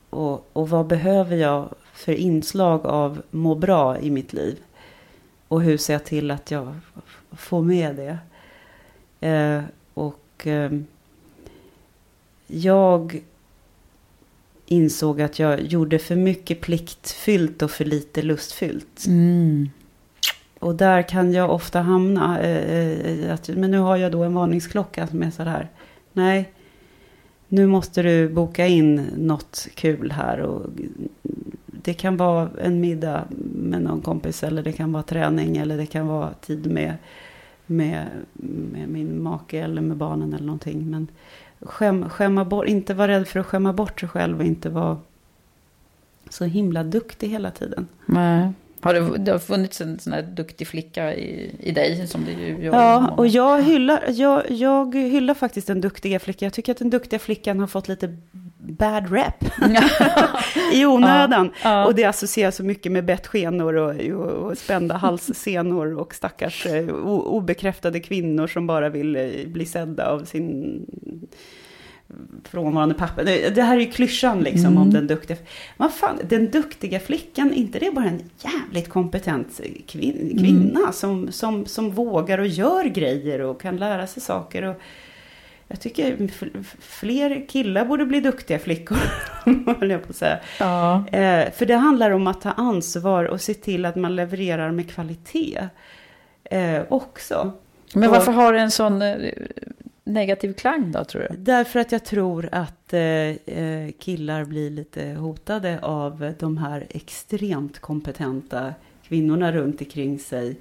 Speaker 2: Och, och vad behöver jag för inslag av må bra i mitt liv? Och hur ser jag till att jag får med det. Eh, och eh, jag insåg att jag gjorde för mycket pliktfyllt och för lite lustfyllt.
Speaker 1: Mm.
Speaker 2: Och där kan jag ofta hamna. Eh, eh, att, men nu har jag då en varningsklocka som är så här. Nej, nu måste du boka in något kul här. Och det kan vara en middag med någon kompis. Eller det kan vara träning. Eller det kan vara tid med, med, med min make eller med barnen eller någonting. Men skäm, skämma bort, inte vara rädd för att skämma bort sig själv. Och inte vara så himla duktig hela tiden.
Speaker 1: Nej. Har det, det har funnits en sån här duktig flicka i, i dig som ju gör
Speaker 2: Ja, och jag hyllar, jag, jag hyllar faktiskt den duktiga flickan. Jag tycker att den duktiga flickan har fått lite bad rep i onödan.
Speaker 1: Ja.
Speaker 2: Och det associeras så mycket med bettskenor och, och, och spända halssenor och stackars eh, o, obekräftade kvinnor som bara vill eh, bli sedda av sin frånvarande pappa. Det, här är ju klyschan liksom om den duktiga. Vad fan, den duktiga flickan, inte det är bara en jävligt kompetent kvin, kvinna som, som, som vågar och gör grejer och kan lära sig saker. Och jag tycker fler killar borde bli duktiga flickor, höll jag på att säga.
Speaker 1: Ja.
Speaker 2: Eh, för det handlar om att ta ansvar och se till att man levererar med kvalitet. eh, också.
Speaker 1: Men
Speaker 2: Och-
Speaker 1: varför har det en sån eh, negativ klang då, tror du?
Speaker 2: Därför att jag tror att eh, eh, killar blir lite hotade av de här extremt kompetenta kvinnorna runt omkring sig.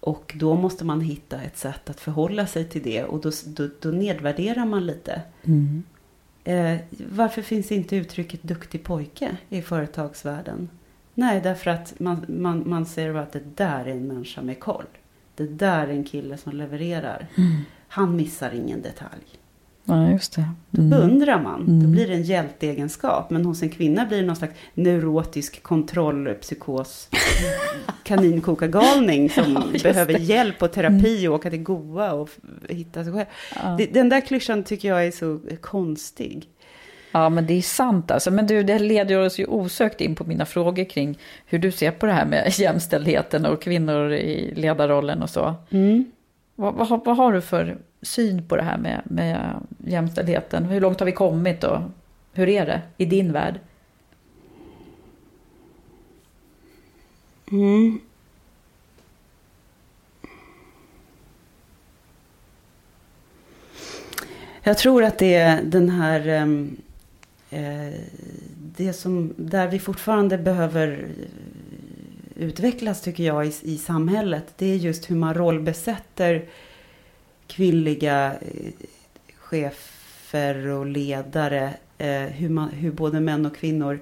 Speaker 2: Och då måste man hitta ett sätt att förhålla sig till det och då, då, då nedvärderar man lite. Eh, varför finns inte uttrycket duktig pojke i företagsvärlden? Nej, därför att man, man, man säger att det där är en människa med koll. Det där är en kille som levererar. Han missar ingen detalj.
Speaker 1: Ja, just det.
Speaker 2: Då
Speaker 1: Mm.
Speaker 2: beundrar man. Då blir det en hjälteegenskap. Men hos en kvinna blir det någon slags neurotisk kontrollpsykos. Kaninkokargalning som
Speaker 1: Ja,
Speaker 2: behöver
Speaker 1: det. Mm.
Speaker 2: hjälp och terapi och åka till Goa och hitta sig själv.
Speaker 1: Ja.
Speaker 2: Den där klyschan tycker jag är så konstig.
Speaker 1: Ja, men det är sant alltså. Men du, det leder oss ju osökt in på mina frågor kring hur du ser på det här med jämställdheten och kvinnor i ledarrollen och så. Vad, vad, har- vad har du för syn på det här med, med jämställdheten? Hur långt har vi kommit och hur är det i din värld? Mm.
Speaker 2: Jag tror att det är den här... Ehm, eh, det som, där vi fortfarande behöver utvecklas tycker jag i, i samhället. Det är just hur man rollbesätter kvinnliga eh, chefer och ledare. Eh, hur, man, hur både män och kvinnor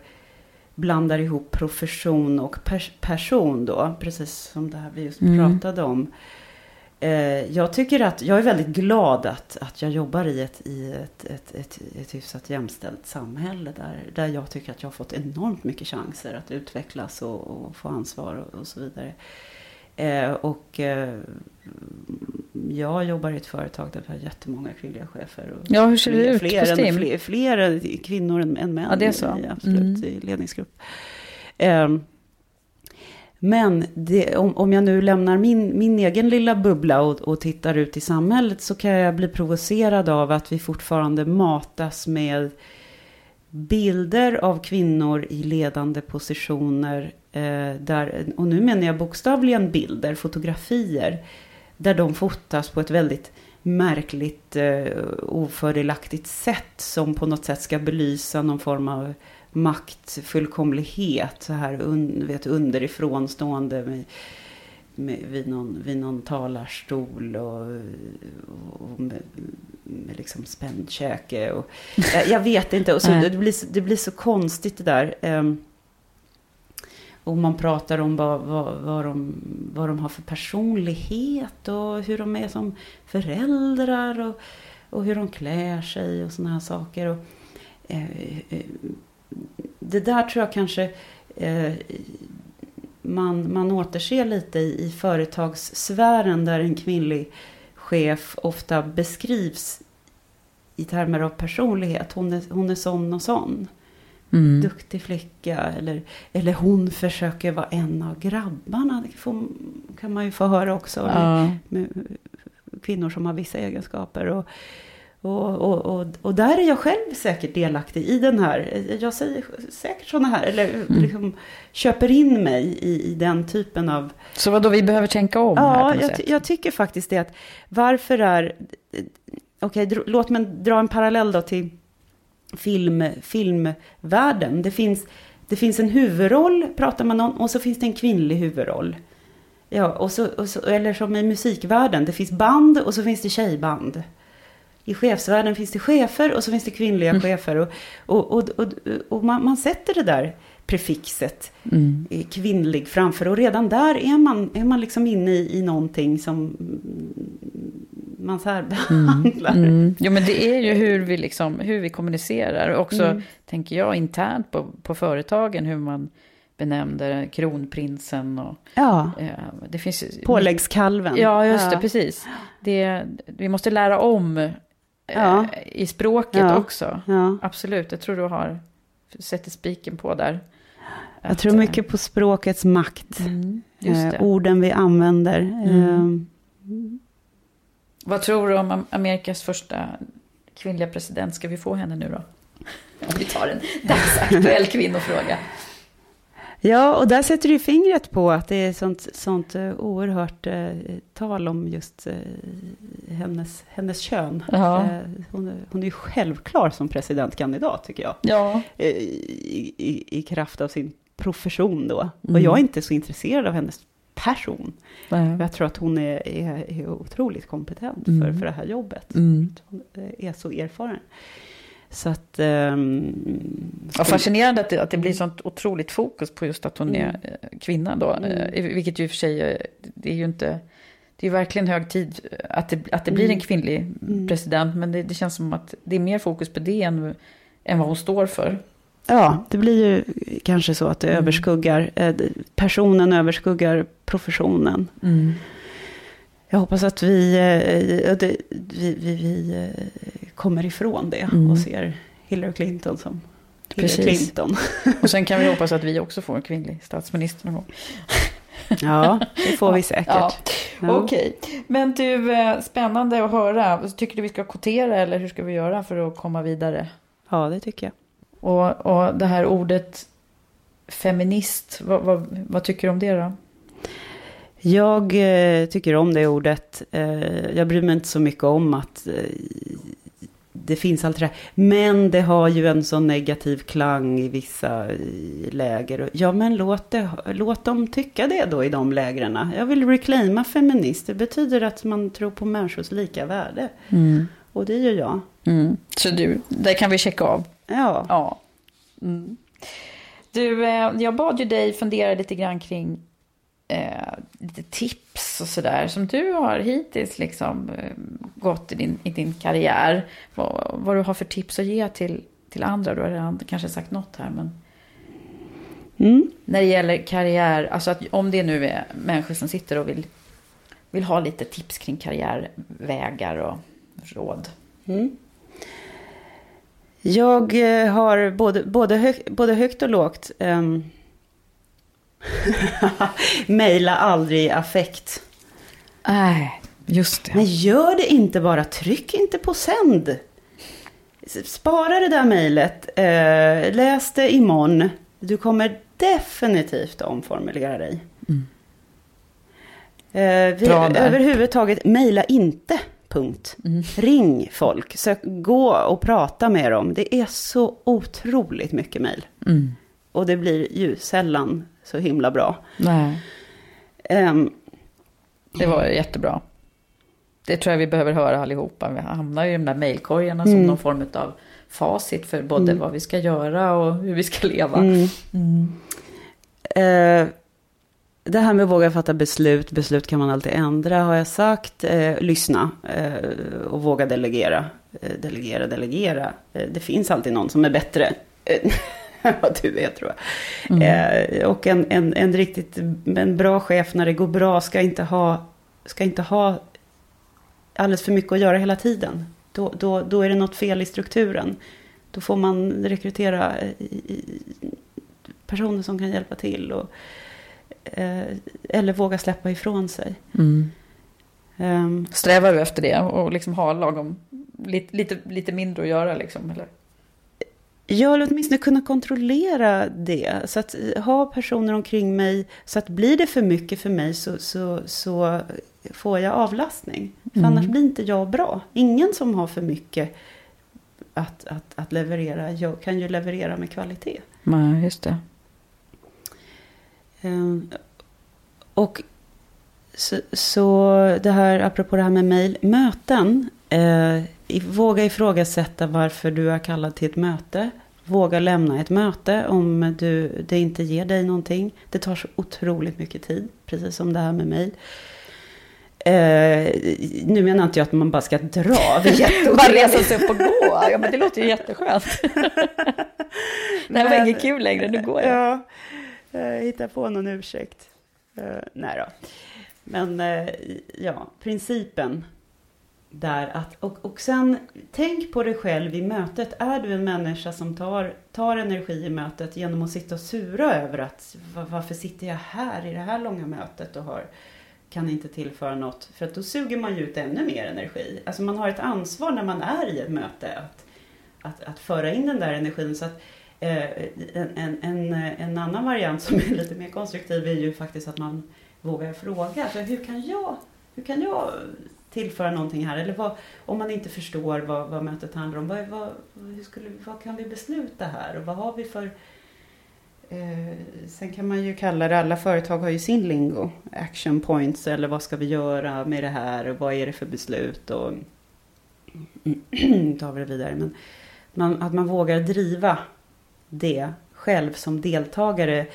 Speaker 2: blandar ihop profession och pers- person då. Precis som det här vi just
Speaker 1: Mm.
Speaker 2: pratade om. Eh, jag tycker att, jag är väldigt glad att, att jag jobbar i ett, i ett, ett, ett, ett hyfsat jämställt samhälle. Där, där jag tycker att jag har fått enormt mycket chanser att utvecklas och, och få ansvar och, och så vidare. Eh, och eh, jag jobbar i ett företag där vi har jättemånga kvinnliga chefer. Och
Speaker 1: Ja, hur ser det ut,
Speaker 2: fler,
Speaker 1: kostym?
Speaker 2: än, fler, fler kvinnor än, än män
Speaker 1: Ja, det är så.
Speaker 2: I, absolut,
Speaker 1: Mm.
Speaker 2: i ledningsgrupp. Eh, men det, om, om jag nu lämnar min, min egen lilla bubbla och, och tittar ut i samhället så kan jag bli provocerad av att vi fortfarande matas med bilder av kvinnor i ledande positioner. Eh, där, och nu menar jag bokstavligen bilder, fotografier. Där de fotas på ett väldigt märkligt, eh, ofördelaktigt sätt. Som på något sätt ska belysa någon form av maktfullkomlighet. Så här un, vet, underifrån stående med, med, vid, någon, vid någon talarstol. Och, och med, med liksom spänd käke. Och, jag, jag vet inte. Och så, det, blir, det blir så konstigt det där. Ehm, och man pratar om vad, vad, vad, de, vad de har för personlighet och hur de är som föräldrar och, och hur de klär sig och sådana här saker. Och, eh, eh, det där tror jag kanske eh, man, man återser lite i, i företagssfären där en kvinnlig chef ofta beskrivs i termer av personlighet. Hon är, hon är sån och sån
Speaker 1: Mm.
Speaker 2: duktig flicka. Eller, eller hon försöker vara en av grabbarna. Det får, kan man ju få höra också.
Speaker 1: Ja.
Speaker 2: Med kvinnor som har vissa egenskaper. Och, och, och, och, och där är jag själv säkert delaktig i den här. Jag säger säkert sådana här. Eller
Speaker 1: Mm.
Speaker 2: liksom köper in mig i, i den typen av
Speaker 1: Så vad då vi behöver tänka om här
Speaker 2: Ja,
Speaker 1: på något
Speaker 2: jag,
Speaker 1: sätt?
Speaker 2: jag tycker faktiskt det att varför är... Okej, dro- låt mig dra en parallell då till film, filmvärlden. Det finns, det finns en huvudroll, pratar man om, och så finns det en kvinnlig huvudroll. Ja, och så, och så, eller som i musikvärlden, det finns band och så finns det tjejband. I chefsvärlden finns det chefer och så finns det kvinnliga chefer. Och, och, och, och, och man, man sätter det där prefixet
Speaker 1: Mm.
Speaker 2: kvinnlig framför. Och redan där är man, är man liksom inne i, i någonting som mm, man särbehandlar.
Speaker 1: Mm. Jo, men det är ju hur vi, liksom, hur vi kommunicerar. Och också,
Speaker 2: Mm.
Speaker 1: tänker jag, internt på, på företagen, hur man benämnde kronprinsen. Och,
Speaker 2: Ja,
Speaker 1: eh, det finns,
Speaker 2: påläggskalven.
Speaker 1: Ja, just det,
Speaker 2: Ja.
Speaker 1: precis. Det, vi måste lära om
Speaker 2: Ja.
Speaker 1: i språket
Speaker 2: Ja.
Speaker 1: också.
Speaker 2: Ja.
Speaker 1: Absolut, jag tror du har sätter spiken på där.
Speaker 2: Jag
Speaker 1: Att,
Speaker 2: tror
Speaker 1: eh,
Speaker 2: mycket på språkets makt.
Speaker 1: Mm, just det.
Speaker 2: Eh, orden vi använder.
Speaker 1: Mm.
Speaker 2: Eh,
Speaker 1: Vad tror du om Am- Amerikas första kvinnliga president? Ska vi få henne nu då? Om vi tar en dagsaktuell kvinnofråga.
Speaker 2: Ja, och där sätter du fingret på att det är sånt, sånt uh, oerhört uh, tal om just uh, hennes, hennes kön.
Speaker 1: Ja.
Speaker 2: hon, hon är ju självklar som presidentkandidat, tycker jag.
Speaker 1: Ja.
Speaker 2: I, i, I kraft av sin profession då.
Speaker 1: Mm.
Speaker 2: Och jag är inte så intresserad av hennes person.
Speaker 1: Nej.
Speaker 2: Jag tror att hon är, är, är otroligt kompetent
Speaker 1: Mm.
Speaker 2: för, för det här jobbet.
Speaker 1: Mm.
Speaker 2: Hon är så erfaren. Så att... ehm,
Speaker 1: Ja, fascinerande att det, att det blir sånt otroligt fokus på just att hon
Speaker 2: Mm.
Speaker 1: är eh, kvinna då. Eh, Vilket ju i och för sig, eh, det är ju inte... Det är verkligen hög tid att det, att det blir
Speaker 2: Mm.
Speaker 1: en kvinnlig president. Men det, det känns som att det är mer fokus på det än, än vad hon står för.
Speaker 2: Ja, det blir ju kanske så att det
Speaker 1: Mm.
Speaker 2: överskuggar, eh, personen överskuggar professionen. Jag hoppas att vi, eh, det- vi, vi, vi eh, kommer ifrån det
Speaker 1: Mm.
Speaker 2: och ser Hillary Clinton som Hillary
Speaker 1: Precis.
Speaker 2: Clinton.
Speaker 1: Och sen kan vi hoppas att vi också får en kvinnlig statsminister någon gång.
Speaker 2: Ja, det får vi säkert.
Speaker 1: Ja.
Speaker 2: Ja.
Speaker 1: Okej, men du, eh, spännande att höra. Tycker du vi ska kvotera eller hur ska vi göra för att komma vidare?
Speaker 2: Ja, det tycker jag.
Speaker 1: Och, och det här ordet feminist, vad, vad, vad tycker du om det då?
Speaker 2: Jag eh, tycker om det ordet. Eh, jag bryr mig inte så mycket om att eh, det finns allt det där. Men det har ju en sån negativ klang i vissa eh, läger. Ja, men låt, det, låt dem tycka det då i de lägren. Jag vill reclaima feminist. Det betyder att man tror på människors lika värde. Och det gör jag.
Speaker 1: Mm. Så du, det kan vi checka av.
Speaker 2: Ja.
Speaker 1: Ja. Mm. Du, eh, jag bad ju dig fundera lite grann kring eh, lite tips och sådär som du har hittills liksom eh, gått i din, i din karriär. Vad, vad du har för tips att ge till, till andra. Du har redan kanske sagt något här, men
Speaker 2: Mm.
Speaker 1: när det gäller karriär, alltså att om det nu är människor som sitter och vill, vill ha lite tips kring karriärvägar och råd.
Speaker 2: Jag eh, har både, både, hög, både högt och lågt. Um, Maila aldrig i affekt.
Speaker 1: Nej, just det.
Speaker 2: Men gör det inte bara, tryck inte på sänd. Spara det där mejlet, eh, läs det imorgon. Du kommer definitivt omformulera dig. Eh, vi, överhuvudtaget, mejla inte. Punkt. Ring folk, sök, gå och prata med dem. Det är så otroligt mycket mejl. Och det blir ju sällan så himla bra.
Speaker 1: Nej.
Speaker 2: Ehm,
Speaker 1: Det var jättebra. Det tror jag vi behöver höra allihopa. Vi hamnar ju i de där mejlkorgarna som någon form av facit för både vad vi ska göra och hur vi ska leva.
Speaker 2: Eh, det här med att våga fatta beslut, beslut kan man alltid ändra har jag sagt. Eh, lyssna eh, och våga delegera. Eh, delegera, delegera. Eh, det finns alltid någon som är bättre. än vad du är tror jag. Eh, och en, en, en riktigt en bra chef när det går bra ska inte ha, ska inte ha alldeles för mycket att göra hela tiden. Då, då, då är det något fel i strukturen. Då får man rekrytera eh, i, i, personer som kan hjälpa till. Och, eh, eller våga släppa ifrån sig. Ehm,
Speaker 1: Strävar du efter det och liksom ha lagom, lite, lite, lite mindre att göra liksom? Eller?
Speaker 2: Ja, eller åtminstone kunna kontrollera det. Så att eh, ha personer omkring mig. Så att blir det för mycket för mig så, så, så får jag avlastning. För annars blir inte jag bra. Ingen som har för mycket att, att, att leverera jag kan ju leverera med kvalitet.
Speaker 1: Nej, just det.
Speaker 2: Ehm, Och så, så det här, apropå det här med mejl, möten. Eh, våga ifrågasätta varför du är kallad till ett möte. Våga lämna ett möte om du, det inte ger dig någonting. Det tar så otroligt mycket tid, precis som det här med mejl. Eh, nu menar inte jag att man bara ska dra.
Speaker 1: Bara resa sig upp och gå. Ja, men det låter ju jätteskönt. det här var inget kul längre, nu går jag.
Speaker 2: Ja, eh, hitta på någon ursäkt. Eh, nej då. Men eh, ja, principen där att, och, och sen tänk på dig själv i mötet. Är du en människa som tar, tar energi i mötet genom att sitta och sura över att varför sitter jag här i det här långa mötet och har, kan inte tillföra något. För att då suger man ju ut ännu mer energi. Alltså man har ett ansvar när man är i ett möte att, att, att föra in den där energin. Så att Eh, en, en, en, en annan variant som är lite mer konstruktiv är ju faktiskt att man vågar fråga. Alltså, hur, kan jag, hur kan jag tillföra någonting här? Eller vad, om man inte förstår vad, vad mötet handlar om, vad, vad, hur skulle, vad kan vi besluta här? Och vad har vi för... Eh, sen kan man ju kalla det, alla företag har ju sin lingo, action points eller vad ska vi göra med det här och vad är det för beslut och tar vi det vidare. Men man, att man vågar driva det själv som deltagare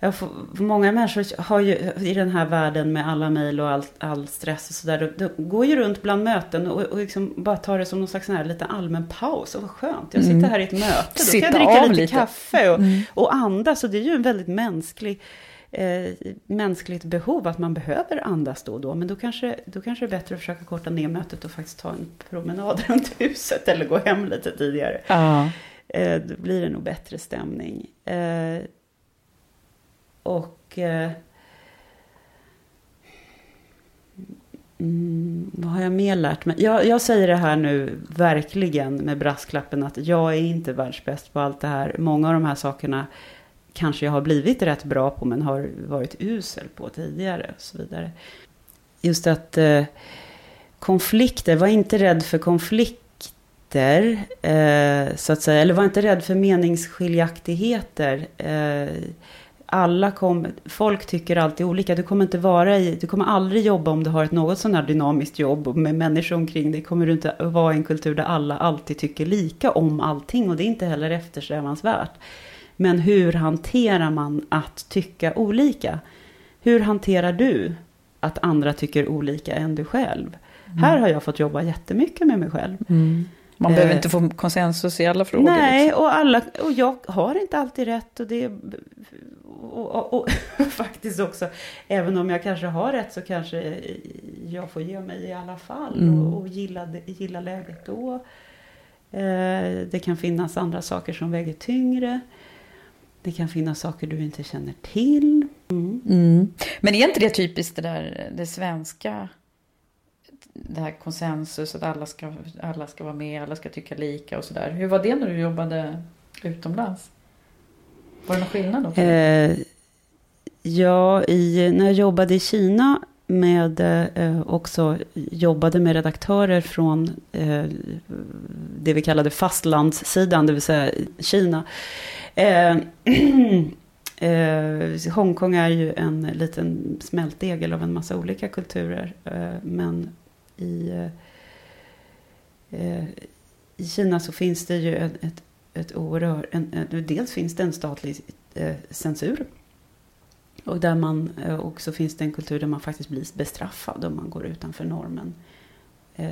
Speaker 2: får, många människor har ju i den här världen med alla mejl och all, all stress och sådär. De går ju runt bland möten och, och liksom bara tar det som någon slags sån här lite allmän paus. Och vad skönt, jag sitter mm. här i ett möte. Då kan jag dricka lite, lite, kaffe och, mm. och andas. Och det är ju en väldigt mänsklig, eh, mänskligt behov att man behöver andas då och då. Men då kanske, då kanske det är bättre att försöka korta ner mötet och faktiskt ta en promenad runt huset. Eller gå hem lite tidigare.
Speaker 1: Ja.
Speaker 2: Eh, då blir det nog bättre stämning. Eh, och eh, mm, vad har jag mer lärt mig? Jag, jag, säger det här nu verkligen med brasklappen att jag är inte världsbäst på allt det här. Många av de här sakerna kanske jag har blivit rätt bra på men har varit usel på tidigare och så vidare. Just att eh, konflikter, var inte rädd för konflikter. Eh, så att säga, eller var inte rädd för meningsskiljaktigheter. Eh, alla kom, folk tycker alltid olika. Du kommer inte vara i, du kommer aldrig jobba om du har ett något sån här dynamiskt jobb med människor omkring dig. kommer du inte vara i en kultur där alla alltid tycker lika om allting och det är inte heller eftersträvansvärt. Men hur hanterar man att tycka olika? Hur hanterar du att andra tycker olika än du själv? Mm. Här har jag fått jobba jättemycket med mig själv.
Speaker 1: Mm. Man behöver eh, inte få konsensus i alla frågor.
Speaker 2: Nej, liksom. och, alla, och jag har inte alltid rätt. Och det och, och, och faktiskt också, även om jag kanske har rätt så kanske jag får ge mig i alla fall mm. och, och gilla, gilla läget då. Eh, det kan finnas andra saker som väger tyngre. Det kan finnas saker du inte känner till.
Speaker 1: Mm. Mm. Men är inte det typiskt det där det svenska? Det här konsensus, att alla ska, alla ska vara med, alla ska tycka lika och sådär. Hur var det när du jobbade utomlands? Var det någon skillnad då? Eh,
Speaker 2: ja, i, när jag jobbade i Kina med eh, också jobbade med redaktörer från eh, det vi kallade fastlandssidan, det vill säga Kina. Eh, eh, Hongkong är ju en liten smältdegel av en massa olika kulturer. Eh, men i, eh, i Kina så finns det ju ett, ett ett oerhört... En, en, dels finns det en statlig eh, censur. Och där man eh, också finns det en kultur där man faktiskt blir bestraffad om man går utanför normen. Eh,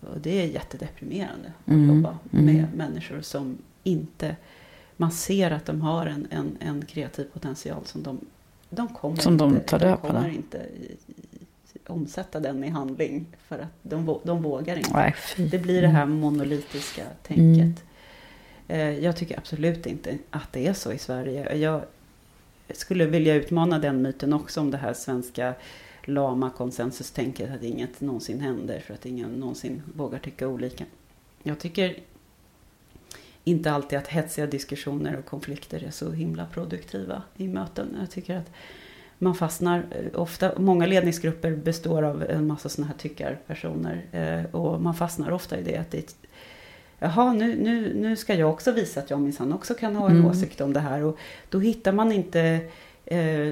Speaker 2: och det är jättedeprimerande att mm. jobba mm. med människor som inte... Man ser att de har en, en, en kreativ potential som de, de kommer
Speaker 1: som
Speaker 2: inte,
Speaker 1: de tar död på.
Speaker 2: De kommer inte omsätta den i handling. För att de, de vågar inte. Nej, det blir det här mm. monolitiska tänket. Mm. Eh, jag tycker absolut inte att det är så i Sverige. Jag skulle vilja utmana den myten också om det här svenska lama konsensustänket att inget någonsin händer för att ingen någonsin vågar tycka olika. Jag tycker inte alltid att hetsiga diskussioner och konflikter är så himla produktiva i möten. Jag tycker att man fastnar eh, ofta, många ledningsgrupper består av en massa sådana här tyckarpersoner eh, och man fastnar ofta i det att det jaha, nu, nu, nu ska jag också visa att jag minsann också kan ha en mm. åsikt om det här. Och då hittar man inte, eh,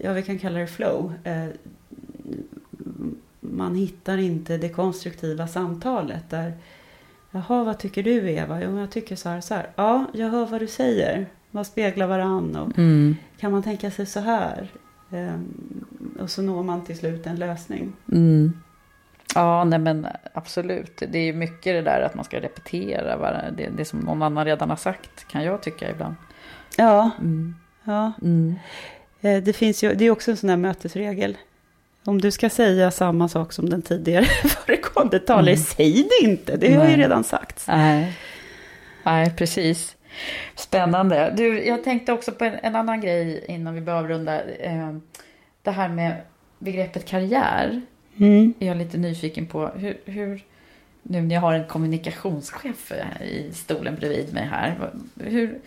Speaker 2: ja vi kan kalla det flow. Eh, man hittar inte det konstruktiva samtalet där, jaha vad tycker du Eva? Jo, jag tycker så här så här. Ja, jag hör vad du säger. Vad speglar varann? Och
Speaker 1: mm.
Speaker 2: Kan man tänka sig så här? Eh, och så når man till slut en lösning.
Speaker 1: Mm. Ja, nej men absolut. Det är mycket det där att man ska repetera vad det, det som någon annan redan har sagt, kan jag tycka ibland.
Speaker 2: Ja,
Speaker 1: mm.
Speaker 2: ja.
Speaker 1: Mm.
Speaker 2: Eh, det, finns ju, det är också en sån här mötesregel. Om du ska säga samma sak som den tidigare föregående talare, mm. säg det inte. Det har ju redan sagts.
Speaker 1: Nej. nej, precis. Spännande. Du, jag tänkte också på en, en annan grej innan vi börjar avrunda. Eh, det här med begreppet karriär
Speaker 2: mm.
Speaker 1: är jag lite nyfiken på. Hur, hur, nu när jag har en kommunikationschef i stolen bredvid mig här. Hur,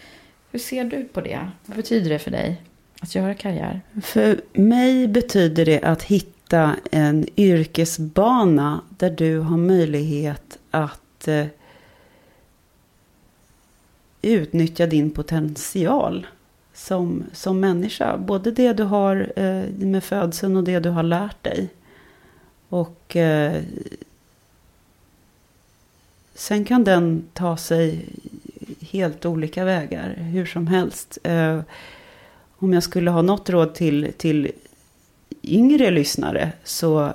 Speaker 1: hur ser du på det? Vad betyder det för dig att göra karriär?
Speaker 2: För mig betyder det att hitta en yrkesbana där du har möjlighet att eh, utnyttja din potential som, som människa. Både det du har eh, med födseln och det du har lärt dig. Och eh, sen kan den ta sig helt olika vägar, hur som helst. Eh, om jag skulle ha något råd till, till yngre lyssnare så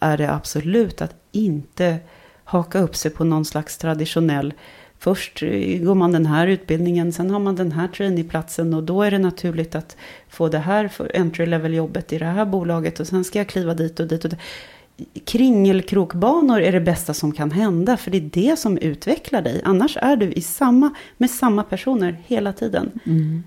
Speaker 2: är det absolut att inte haka upp sig på någon slags traditionell Först går man den här utbildningen, sen har man den här traineeplatsen och då är det naturligt att få det här entry level jobbet i det här bolaget och sen ska jag kliva dit och dit och dit. Kringelkrokbanor är det bästa som kan hända för det är det som utvecklar dig. Annars är du i samma, med samma personer hela tiden.
Speaker 1: Mm.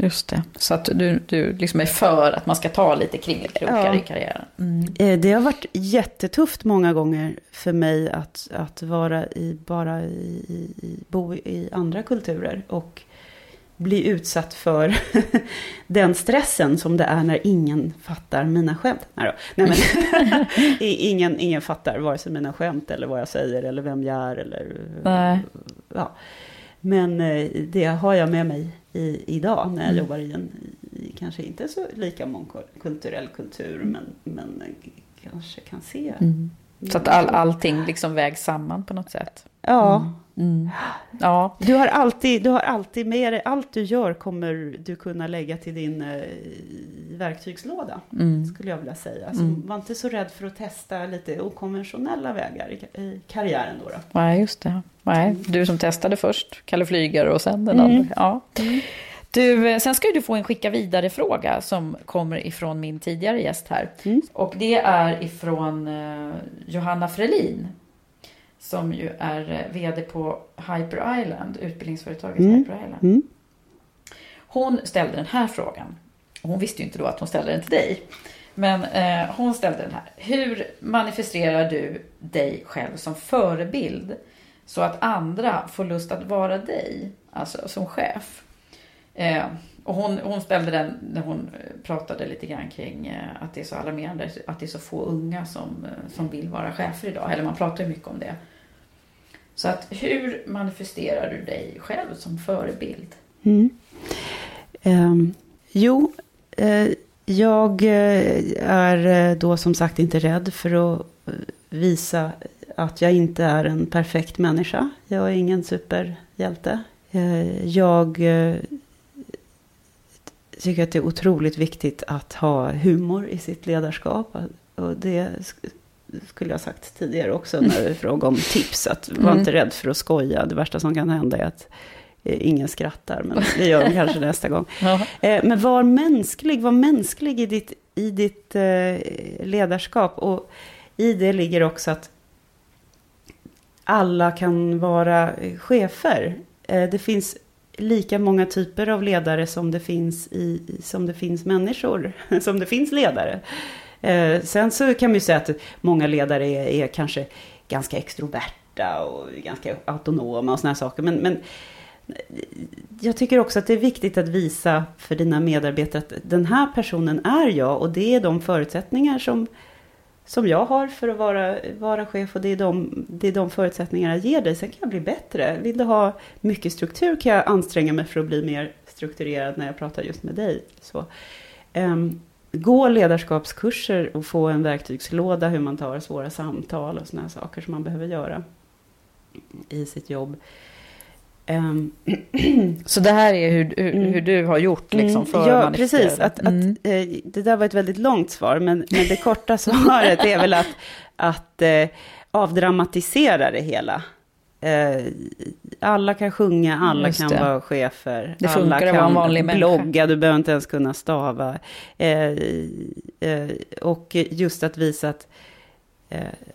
Speaker 1: Just det. Så att du, du liksom är för att man ska ta lite kringelkrokar ja. i karriären. Mm.
Speaker 2: Eh, det har varit jättetufft många gånger för mig att, att vara i, bara i, i, bo i andra kulturer. Och bli utsatt för den stressen som det är när ingen fattar mina skämt. Nej. Nej men, ingen, ingen fattar vare sig mina skämt eller vad jag säger eller vem jag är. Eller,
Speaker 1: Nej.
Speaker 2: Ja. Men eh, det har jag med mig i, idag när jag mm. jobbar i en, i, kanske inte så lika mångkulturell kultur, men, men kanske kan se.
Speaker 1: Mm. Så att all, allting liksom vägs samman på något sätt?
Speaker 2: Ja.
Speaker 1: Mm. Mm. ja.
Speaker 2: Du, har alltid, du har alltid med dig, allt du gör kommer du kunna lägga till din eh, verktygslåda, mm. skulle jag vilja säga. Så mm. var inte så rädd för att testa lite okonventionella vägar i, i karriären då. då.
Speaker 1: Nej, just det. Nej, mm. du som testade först, Kalle Flygare och sen den andra. Ja. Du, eh, sen ska du få en skicka vidare fråga som kommer ifrån min tidigare gäst här. Mm. Och det är ifrån eh, Johanna Frelin. Som ju är eh, vd på Hyper Island, utbildningsföretaget mm. Hyper Island. Mm. Hon ställde den här frågan. Hon visste ju inte då att hon ställde den till dig. Men eh, hon ställde den här. Hur manifesterar du dig själv som förebild så att andra får lust att vara dig, alltså som chef? Eh, och hon, hon ställde den när hon eh, pratade lite grann kring eh, att det är så alarmerande att det är så få unga som, eh, som vill vara chefer idag. Eller man pratar ju mycket om det. Så att hur manifesterar du dig själv som förebild?
Speaker 2: Mm. Um, jo, jag är då som sagt inte rädd för att visa att jag inte är en perfekt människa. Jag är ingen superhjälte. Jag tycker att det är otroligt viktigt att ha humor i sitt ledarskap. Och det skulle jag sagt tidigare också när det är fråga om tips. Att var mm. inte rädd för att skoja. Det värsta som kan hända är att eh, ingen skrattar. Men det gör de kanske nästa gång. Ja. Eh, men var mänsklig. Var mänsklig i ditt, i ditt eh, ledarskap. Och i det ligger också att alla kan vara chefer. Det finns lika många typer av ledare som det finns, i, som det finns människor, som det finns ledare. Eh, sen så kan man ju säga att många ledare är, är kanske ganska extroverta och ganska autonoma och sådana saker. Men, men jag tycker också att det är viktigt att visa för dina medarbetare att den här personen är jag och det är de förutsättningar som som jag har för att vara, vara chef och det är, de, det är de förutsättningarna jag ger dig. Sen kan jag bli bättre. Vill du ha mycket struktur kan jag anstränga mig för att bli mer strukturerad när jag pratar just med dig. Så, um, gå ledarskapskurser och få en verktygslåda hur man tar svåra samtal och sådana saker som man behöver göra i sitt jobb.
Speaker 1: Um, så det här är hur, hur, mm. hur du har gjort liksom mm. för
Speaker 2: Ja, precis. Att, mm. att, eh, det där var ett väldigt långt svar, men, men det korta svaret är väl att, att eh, avdramatisera det hela. Eh, alla kan sjunga, alla kan vara chefer.
Speaker 1: Det alla kan att vara
Speaker 2: blogga,
Speaker 1: människa.
Speaker 2: du behöver inte ens kunna stava. Och just att visa att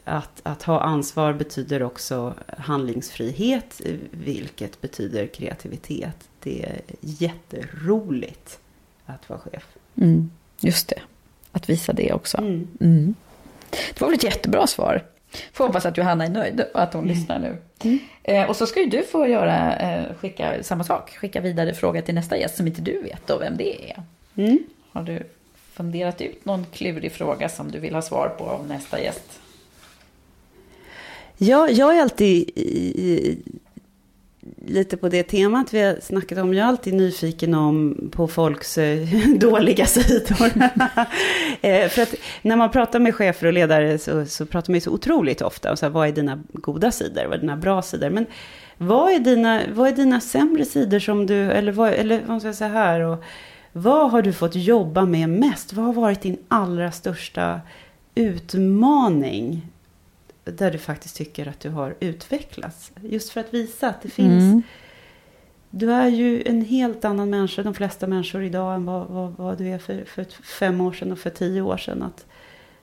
Speaker 2: att, att ha ansvar betyder också handlingsfrihet, vilket betyder kreativitet. Det är jätteroligt att vara chef.
Speaker 1: Mm, just det, att visa det också. Mm. Mm. Det var väl ett jättebra svar. Får hoppas att Johanna är nöjd och att hon
Speaker 2: Mm.
Speaker 1: lyssnar nu. Eh, och så ska ju du få göra, eh, skicka samma sak, skicka vidare fråga till nästa gäst som inte du vet då vem det är.
Speaker 2: Mm.
Speaker 1: Har du funderat ut någon klurig fråga som du vill ha svar på av nästa gäst?
Speaker 2: Ja, jag är alltid i, i, lite på det temat vi har snackat om. Jag är alltid nyfiken om på folks eh, dåliga sidor. Eh, för att när man pratar med chefer och ledare så, så pratar man ju så otroligt ofta om så här, vad är dina goda sidor, vad är dina bra sidor. Men vad är dina, vad är dina sämre sidor som du, eller vad, eller vad ska jag säga här, och vad har du fått jobba med mest? Vad har varit din allra största utmaning? Där du faktiskt tycker att du har utvecklats. Just för att visa att det finns. Du är ju en helt annan människa, de flesta människor idag, än vad, vad, vad du är för, för fem år sedan och för tio år sedan. Att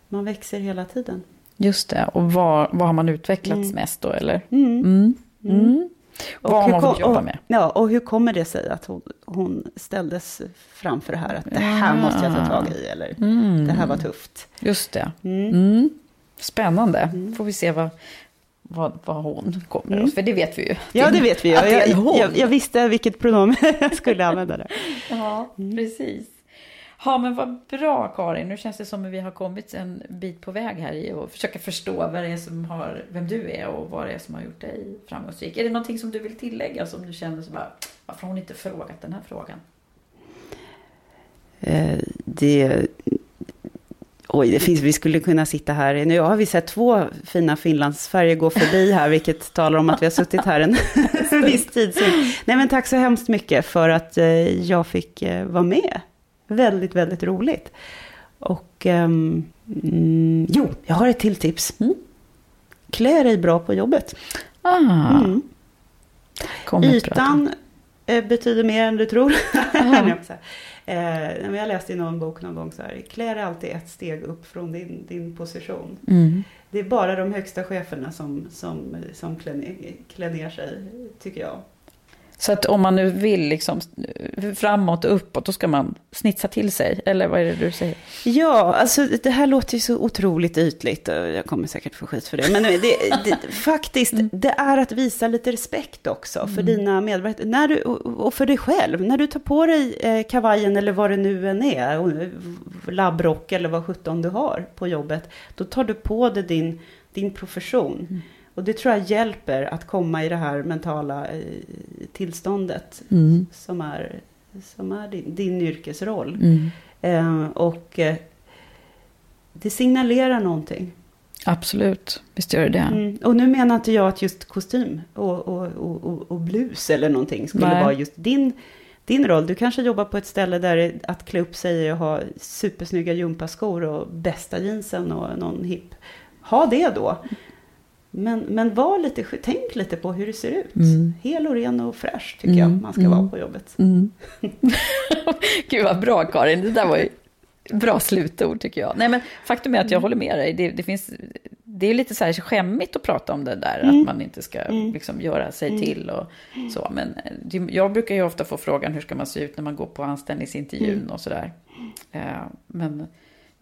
Speaker 2: man växer hela tiden.
Speaker 1: Just det, och vad, vad har man utvecklats
Speaker 2: Mm.
Speaker 1: mest då eller?
Speaker 2: Mm.
Speaker 1: Mm. Mm.
Speaker 2: Och
Speaker 1: Vad har
Speaker 2: hur
Speaker 1: man fått jobba
Speaker 2: och,
Speaker 1: med?
Speaker 2: Ja, och hur kommer det sig att hon, hon ställdes framför det här? Att det här
Speaker 1: Ja.
Speaker 2: måste jag ta tag i, eller
Speaker 1: Mm.
Speaker 2: det här var tufft.
Speaker 1: Just det.
Speaker 2: Mm.
Speaker 1: Mm. Spännande. Får vi se vad, vad, vad hon kommer
Speaker 2: Mm.
Speaker 1: För det vet vi ju.
Speaker 2: Ja, det vet vi ju. Jag, jag, jag visste vilket pronomen jag skulle använda där.
Speaker 1: Ja, precis. Ja, men vad bra Karin. Nu känns det som att vi har kommit en bit på väg här i att försöka förstå vad det är som har, vem du är och vad det är som har gjort dig framgångsrik. Är det någonting som du vill tillägga som du känner så bara, varför har hon inte frågat den här frågan?
Speaker 2: Eh, det... Oj, det finns, vi skulle kunna sitta här. Nu har vi sett två fina Finlandsfärger gå förbi här, vilket talar om att vi har suttit här en viss tid. Så, nej, men tack så hemskt mycket för att eh, jag fick eh, vara med. Väldigt, väldigt roligt. Och ehm, mm, jo, jag har ett till tips. Klä dig bra på jobbet.
Speaker 1: Ah,
Speaker 2: Mm. Ytan eh, betyder mer än du tror. Eh, jag läste i någon bok någon gång så här. Klä dig alltid ett steg upp från din, din position.
Speaker 1: Mm.
Speaker 2: Det är bara de högsta cheferna som, som, som klär, klär ner sig, tycker jag.
Speaker 1: Så att om man nu vill liksom framåt och uppåt, då ska man snitsa till sig? Eller vad är det du säger?
Speaker 2: Ja, alltså det här låter ju så otroligt ytligt jag kommer säkert få skit för det. Men det, det, faktiskt, det är att visa lite respekt också för dina medarbetare. När du, och för dig själv. När du tar på dig eh, kavajen eller vad det nu än är, eh, labbrock eller vad sjutton du har på jobbet, då tar du på dig din, din profession. Och det tror jag hjälper att komma i det här mentala eh, tillståndet
Speaker 1: Mm.
Speaker 2: som är, som är din, din yrkesroll.
Speaker 1: Mm.
Speaker 2: Eh, och eh, det signalerar någonting.
Speaker 1: Absolut, visst gör det det.
Speaker 2: Mm. Och nu menar inte jag att just kostym och, och, och, och, och blus eller någonting skulle
Speaker 1: Nej.
Speaker 2: vara just din, din roll. Du kanske jobbar på ett ställe där att klä upp sig att ha supersnygga gympaskor och bästa jeansen och någon hipp. Ha det då. Men, men var lite, tänk lite på hur det ser ut.
Speaker 1: Mm.
Speaker 2: Hel och ren och fräsch tycker jag
Speaker 1: Mm,
Speaker 2: man ska
Speaker 1: mm.
Speaker 2: vara på jobbet.
Speaker 1: Mm. Gud vad bra Karin, det där var ju bra slutord tycker jag. Nej men faktum är att jag håller med dig. Det, det, finns, det är lite så här skämmigt att prata om det där,
Speaker 2: Mm.
Speaker 1: att man inte ska
Speaker 2: Mm.
Speaker 1: liksom göra sig
Speaker 2: Mm.
Speaker 1: till och så. Men jag brukar ju ofta få frågan hur ska man se ut när man går på anställningsintervjun
Speaker 2: Mm.
Speaker 1: och sådär. Eh, men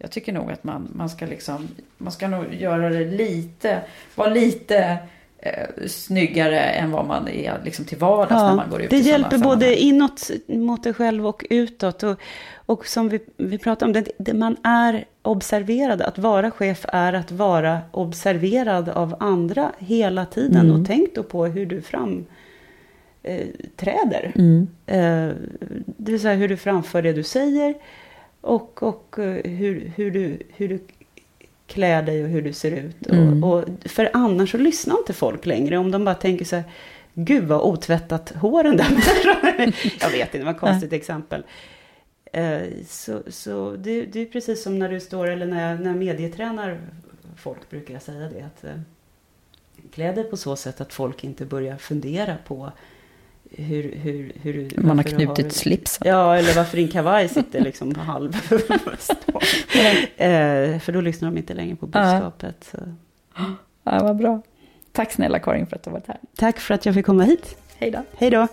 Speaker 1: jag tycker nog att man, man ska liksom, man ska nog göra det lite, vara lite eh, snyggare än vad man är liksom till vardags när man går ut
Speaker 2: det hjälper
Speaker 1: sammanhang.
Speaker 2: både inåt mot dig själv och utåt. Och, och som vi, vi pratade om, det, det, man är observerad. Att vara chef är att vara observerad av andra hela tiden.
Speaker 1: Mm.
Speaker 2: Och tänk då på hur du fram eh, träder.
Speaker 1: Mm.
Speaker 2: Eh, det vill säga hur du framför det du säger. Och, och eh, hur, hur, du, hur du klär dig och hur du ser ut.
Speaker 1: Mm.
Speaker 2: Och, och, för annars så lyssnar inte folk längre. Om de bara tänker så här, gud vad otvättat håren där Jag vet inte, det var ett konstigt exempel. Eh, Så, så det, det är precis som när du står, eller när jag, när jag medietränar folk brukar jag säga det. Att, eh, klä dig på så sätt att folk inte börjar fundera på hur, hur, hur.
Speaker 1: Man har knutit slipsen.
Speaker 2: Ja, eller varför din kavaj sitter liksom på halv eh, För då lyssnar de inte längre på
Speaker 1: Ja.
Speaker 2: budskapet. Så.
Speaker 1: Ja, vad bra. Tack snälla Karin för att du har varit här.
Speaker 2: Tack för att jag fick komma hit.
Speaker 1: Hej då.
Speaker 2: Hej då.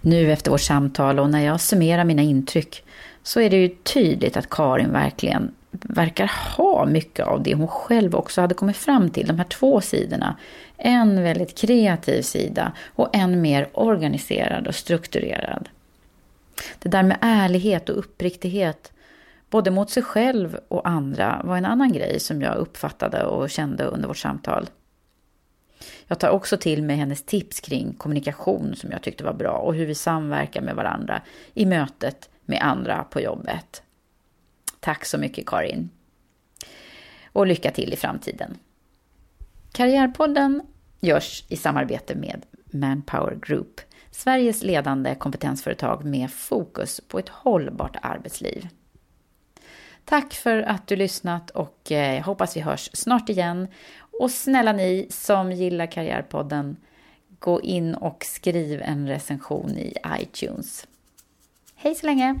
Speaker 1: Nu efter vårt samtal och när jag summerar mina intryck så är det ju tydligt att Karin verkligen verkar ha mycket av det hon själv också hade kommit fram till, de här två sidorna. En väldigt kreativ sida och en mer organiserad och strukturerad. Det där med ärlighet och uppriktighet, både mot sig själv och andra, var en annan grej som jag uppfattade och kände under vårt samtal. Jag tar också till mig hennes tips kring kommunikation som jag tyckte var bra och hur vi samverkar med varandra i mötet med andra på jobbet. Tack så mycket Karin! Och lycka till i framtiden! Karriärpodden görs i samarbete med Manpower Group, Sveriges ledande kompetensföretag med fokus på ett hållbart arbetsliv. Tack för att du lyssnat och eh, jag hoppas vi hörs snart igen. Och snälla ni som gillar Karriärpodden, gå in och skriv en recension i iTunes. Hej så länge!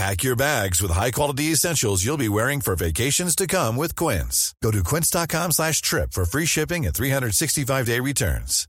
Speaker 3: Pack your bags with high-quality essentials you'll be wearing for vacations to come with Quince. Go to quince.com slash trip for free shipping and 365-day returns.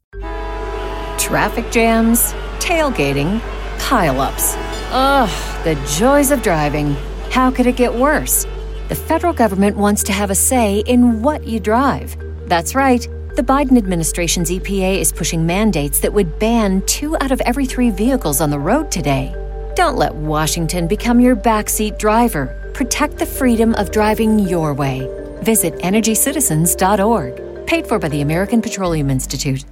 Speaker 4: Traffic jams, tailgating, pile-ups. Ugh, the joys of driving. How could it get worse? The federal government wants to have a say in what you drive. That's right. The Biden administration's EPA is pushing mandates that would ban two out of every three vehicles on the road today. Don't let Washington become your backseat driver. Protect the freedom of driving your way. Visit EnergyCitizens.org. Paid for by the American Petroleum Institute.